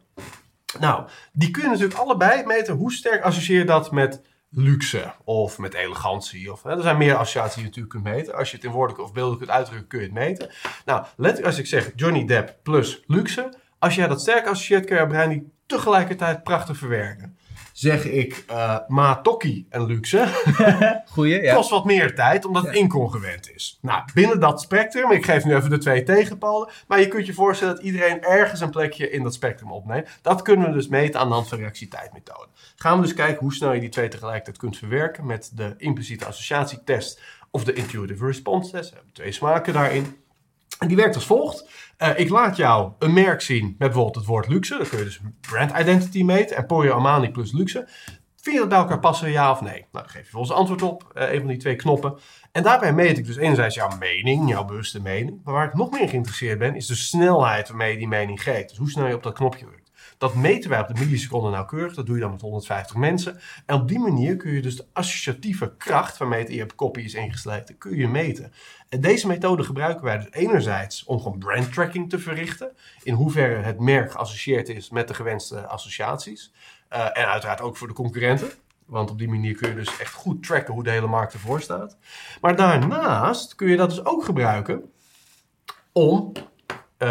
Nou, die kun je natuurlijk allebei meten. Hoe sterk associeer je dat met luxe of met elegantie? Of, hè, er zijn meer associaties die je natuurlijk kunt meten. Als je het in woorden of beelden kunt uitdrukken, kun je het meten. Nou, let als ik zeg Johnny Depp plus luxe. Als jij dat sterk associeert, kun je brein die tegelijkertijd prachtig verwerken. Zeg ik eh Matokki en luxe, Goeie, ja. kost wat meer tijd, omdat het incongruent is. Nou, binnen dat spectrum, ik geef nu even de twee tegenpolen, maar je kunt je voorstellen dat iedereen ergens een plekje in dat spectrum opneemt. Dat kunnen we dus meten aan de hand van reactietijdmethode. Gaan we dus kijken hoe snel je die twee tegelijkertijd kunt verwerken met de impliciete associatietest of de intuitive response test. We hebben twee smaken daarin. En die werkt als volgt. Eh, ik laat jou een merk zien met bijvoorbeeld het woord luxe. Dan kun je dus brand identity meten. Emporio Armani plus luxe. Vind je dat bij elkaar passen, ja of nee? Nou, dan geef je vervolgens antwoord op. eh, een van die twee knoppen. En daarbij meet ik dus enerzijds jouw mening, jouw bewuste mening. Maar waar ik nog meer geïnteresseerd ben, is de snelheid waarmee je die mening geeft. Dus hoe snel je op dat knopje. Dat meten wij op de milliseconde nauwkeurig. Dat doe je dan met 150 mensen. En op die manier kun je dus de associatieve kracht waarmee het je kopie is ingesleten, kun je meten. En deze methode gebruiken wij dus enerzijds om gewoon brand tracking te verrichten. In hoeverre het merk geassocieerd is met de gewenste associaties. Eh, en uiteraard ook voor de concurrenten. Want op die manier kun je dus echt goed tracken hoe de hele markt ervoor staat. Maar daarnaast kun je dat dus ook gebruiken om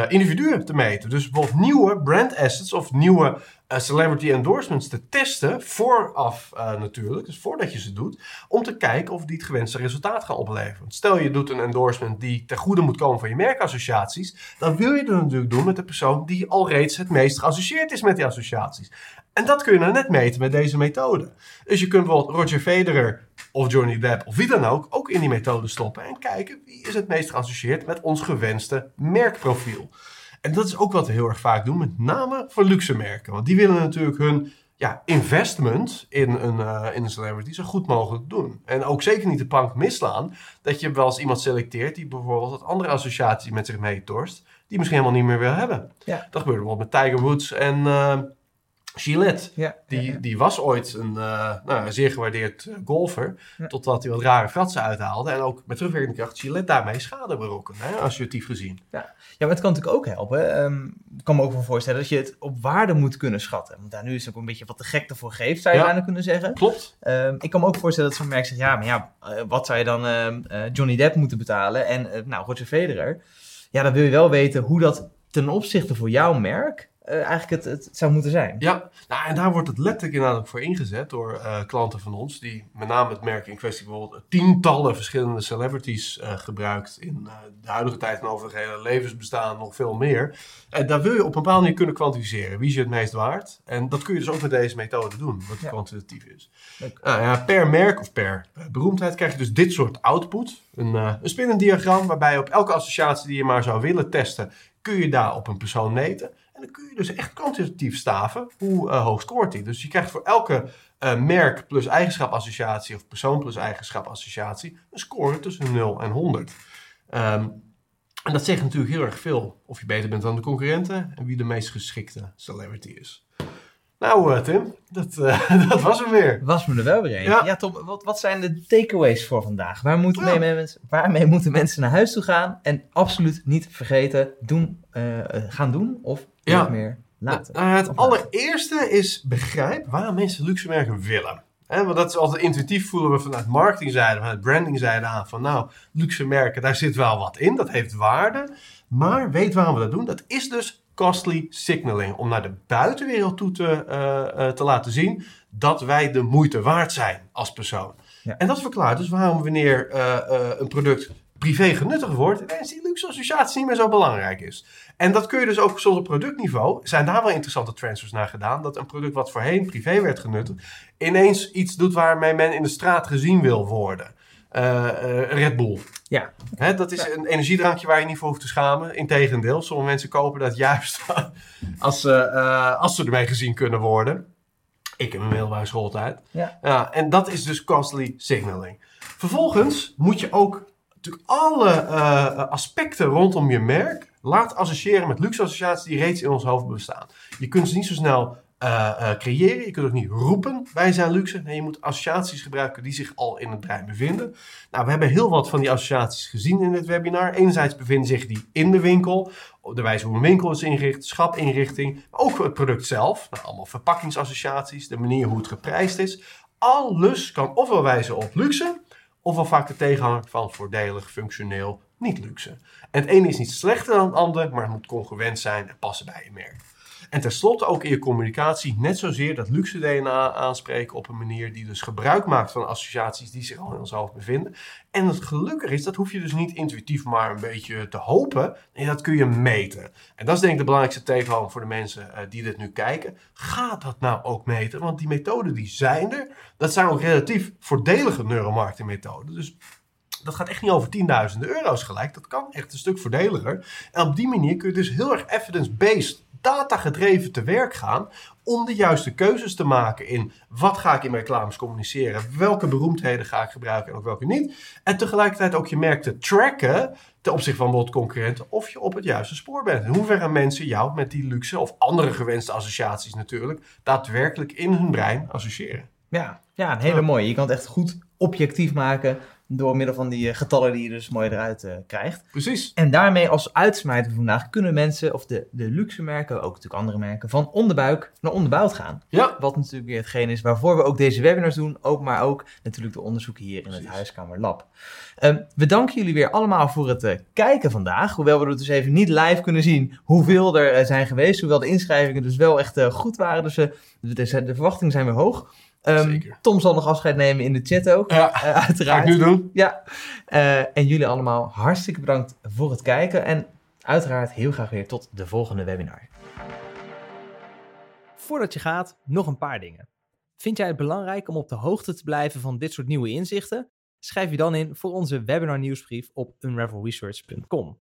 individuen te meten. Dus bijvoorbeeld nieuwe brand assets of nieuwe eh, celebrity endorsements te testen, vooraf uh, natuurlijk, dus voordat je ze doet, om te kijken of die het gewenste resultaat gaan opleveren. Stel je doet een endorsement die ten goede moet komen van je merkassociaties, dan wil je dat natuurlijk doen met de persoon die al reeds het meest geassocieerd is met die associaties. En dat kun je nou net meten met deze methode. Dus je kunt bijvoorbeeld Roger Federer of Johnny Depp of wie dan ook ook in die methode stoppen en kijken wie is het meest geassocieerd met ons gewenste merkprofiel. En dat is ook wat we heel erg vaak doen, met name voor luxe merken. Want die willen natuurlijk hun ja, investment in een, uh, in een celebrity zo goed mogelijk doen. En ook zeker niet de plank misslaan dat je wel eens iemand selecteert die bijvoorbeeld een andere associatie met zich meetorst, die misschien helemaal niet meer wil hebben. Ja. Dat gebeurde bijvoorbeeld met Tiger Woods en uh, Gillette, ja, die, die was ooit een, uh, nou, zeer gewaardeerd uh, golfer. Totdat hij wat rare fratsen uithaalde. En ook met terugwerkende kracht Gillette daarmee schade berokkende, associatief gezien. Ja. ja, maar het kan natuurlijk ook helpen. Um, ik kan me ook wel voorstellen dat je het op waarde moet kunnen schatten. Want daar nu is het ook een beetje wat de gek ervoor geeft, zou je bijna kunnen zeggen. Klopt. Um, ik kan me ook voorstellen dat zo'n merk zegt, ja, maar ja, uh, wat zou je dan Johnny Depp moeten betalen? En nou, Roger Federer. Ja, dan wil je wel weten hoe dat ten opzichte voor jouw merk eigenlijk het, het, zou moeten zijn. Ja, nou, en daar wordt het letterlijk inderdaad ook voor ingezet door uh, klanten van ons, die met name het merk in kwestie bijvoorbeeld tientallen verschillende celebrities uh, gebruikt in de huidige tijd en over het hele levensbestaan nog veel meer. En daar wil je op een bepaalde manier kunnen kwantificeren. Wie is je het meest waard? En dat kun je dus ook met deze methode doen, wat ja. kwantitatief is. Ja, per merk of per beroemdheid krijg je dus dit soort output. Een, een spinnend diagram waarbij je op elke associatie die je maar zou willen testen, kun je daar op een persoon meten. En dan kun je dus echt kwantitatief staven hoe uh, hoog scoort hij. Dus je krijgt voor elke uh, merk plus eigenschapassociatie of persoon plus eigenschapassociatie een score tussen 0 en 100. Um, ehm, en dat zegt natuurlijk heel erg veel of je beter bent dan de concurrenten en wie de meest geschikte celebrity is. Nou, uh, Tim, dat, uh, dat was hem weer. Was me er wel weer een. Ja, ja Tom, wat, wat zijn de takeaways voor vandaag? Waar moeten ja. mee, waarmee moeten mensen naar huis toe gaan? En absoluut niet vergeten, doen, uh, gaan doen of ja. meer laten. Nou, het allereerste is begrijp waar mensen luxe merken willen. He, want dat is altijd intuïtief voelen we vanuit marketingzijde, vanuit brandingzijde aan van nou, luxe merken, daar zit wel wat in, dat heeft waarde. Maar weet waarom we dat doen? Dat is dus costly signaling. Om naar de buitenwereld toe te, uh, uh, te laten zien dat wij de moeite waard zijn als persoon. Ja. En dat verklaart dus waarom wanneer uh, een product privé genuttigd wordt, ineens die luxe associatie niet meer zo belangrijk is. En dat kun je dus ook op productniveau, zijn daar wel interessante transfers naar gedaan, dat een product wat voorheen privé werd genuttigd, ineens iets doet waarmee men in de straat gezien wil worden. Uh, Red Bull. Ja. Hè, dat is een energiedrankje waar je niet voor hoeft te schamen. Integendeel, sommige mensen kopen dat juist als, uh, als ze ermee gezien kunnen worden. Ik heb een middelbare schooltijd. Ja. ja. En dat is dus costly signaling. Vervolgens moet je ook alle aspecten rondom je merk laat associëren met luxe associaties die reeds in ons hoofd bestaan. Je kunt ze niet zo snel uh, uh, creëren. Je kunt ook niet roepen, wij zijn luxe. Nee, je moet associaties gebruiken die zich al in het brein bevinden. Nou, we hebben heel wat van die associaties gezien in dit webinar. Enerzijds bevinden zich die in de winkel, de wijze hoe een winkel is ingericht, schapinrichting, maar ook het product zelf. Nou, allemaal verpakkingsassociaties, de manier hoe het geprijsd is. Alles kan ofwel wijzen op luxe, ofwel vaak de tegenhanger van voordelig, functioneel, niet luxe. En het ene is niet slechter dan het ander, maar het moet congruent zijn en passen bij je merk. En tenslotte ook in je communicatie net zozeer dat luxe DNA aanspreken op een manier die dus gebruik maakt van associaties die zich al in ons hoofd bevinden. En het gelukkig is, dat hoef je dus niet intuïtief maar een beetje te hopen. Nee, dat kun je meten. En dat is denk ik de belangrijkste tegenhanger voor de mensen uh, die dit nu kijken. Ga dat nou ook meten, want die methoden die zijn er. Dat zijn ook relatief voordelige neuromarketingmethoden. Dus dat gaat echt niet over tienduizenden euro's gelijk. Dat kan echt een stuk voordeliger. En op die manier kun je dus heel erg evidence-based data-gedreven te werk gaan om de juiste keuzes te maken in wat ga ik in mijn reclames communiceren, welke beroemdheden ga ik gebruiken en ook welke niet. En tegelijkertijd ook je merk te tracken ten opzichte van bijvoorbeeld concurrenten of je op het juiste spoor bent. In hoeverre mensen jou met die luxe of andere gewenste associaties natuurlijk daadwerkelijk in hun brein associëren. Ja, ja een hele mooie. Je kan het echt goed objectief maken Door middel van die eh, getallen die je dus mooi eruit eh, krijgt. Precies. En daarmee als uitsmijter vandaag kunnen mensen, of de, de luxe merken, ook natuurlijk andere merken, van onderbuik naar onderbouwd gaan. Ja. Wat natuurlijk weer hetgeen is waarvoor we ook deze webinars doen, ook, maar ook natuurlijk de onderzoeken hier in het Precies. Huiskamer Lab. Ehm, we danken jullie weer allemaal voor het eh, kijken vandaag. Hoewel we het dus even niet live kunnen zien hoeveel er zijn geweest. Hoewel de inschrijvingen dus wel echt goed waren. Dus de, de, de verwachtingen zijn weer hoog. Ehm. Tom zal nog afscheid nemen in de chat ook, Ja, eh, ga uiteraard. ik nu doen. Ja, eh, en jullie allemaal hartstikke bedankt voor het kijken. En uiteraard heel graag weer tot de volgende webinar. Voordat je gaat, nog een paar dingen. Vind jij het belangrijk om op de hoogte te blijven van dit soort nieuwe inzichten? Schrijf je dan in voor onze webinar nieuwsbrief op unravelresearch.com.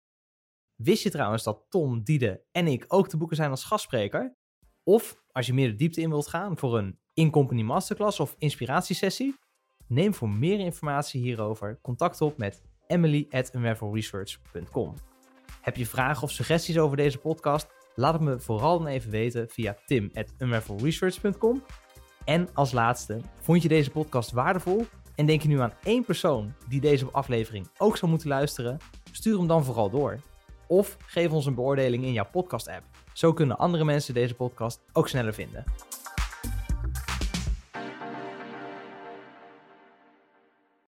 Wist je trouwens dat Tom, Diede en ik ook te boeken zijn als gastspreker? Of als je meer de diepte in wilt gaan voor een in-company masterclass of inspiratiesessie? Neem voor meer informatie hierover contact op met emily at. Heb je vragen of suggesties over deze podcast? Laat het me vooral dan even weten via tim at. En als laatste, vond je deze podcast waardevol en denk je nu aan één persoon die deze aflevering ook zou moeten luisteren? Stuur hem dan vooral door. Of geef ons een beoordeling in jouw podcast-app. Zo kunnen andere mensen deze podcast ook sneller vinden.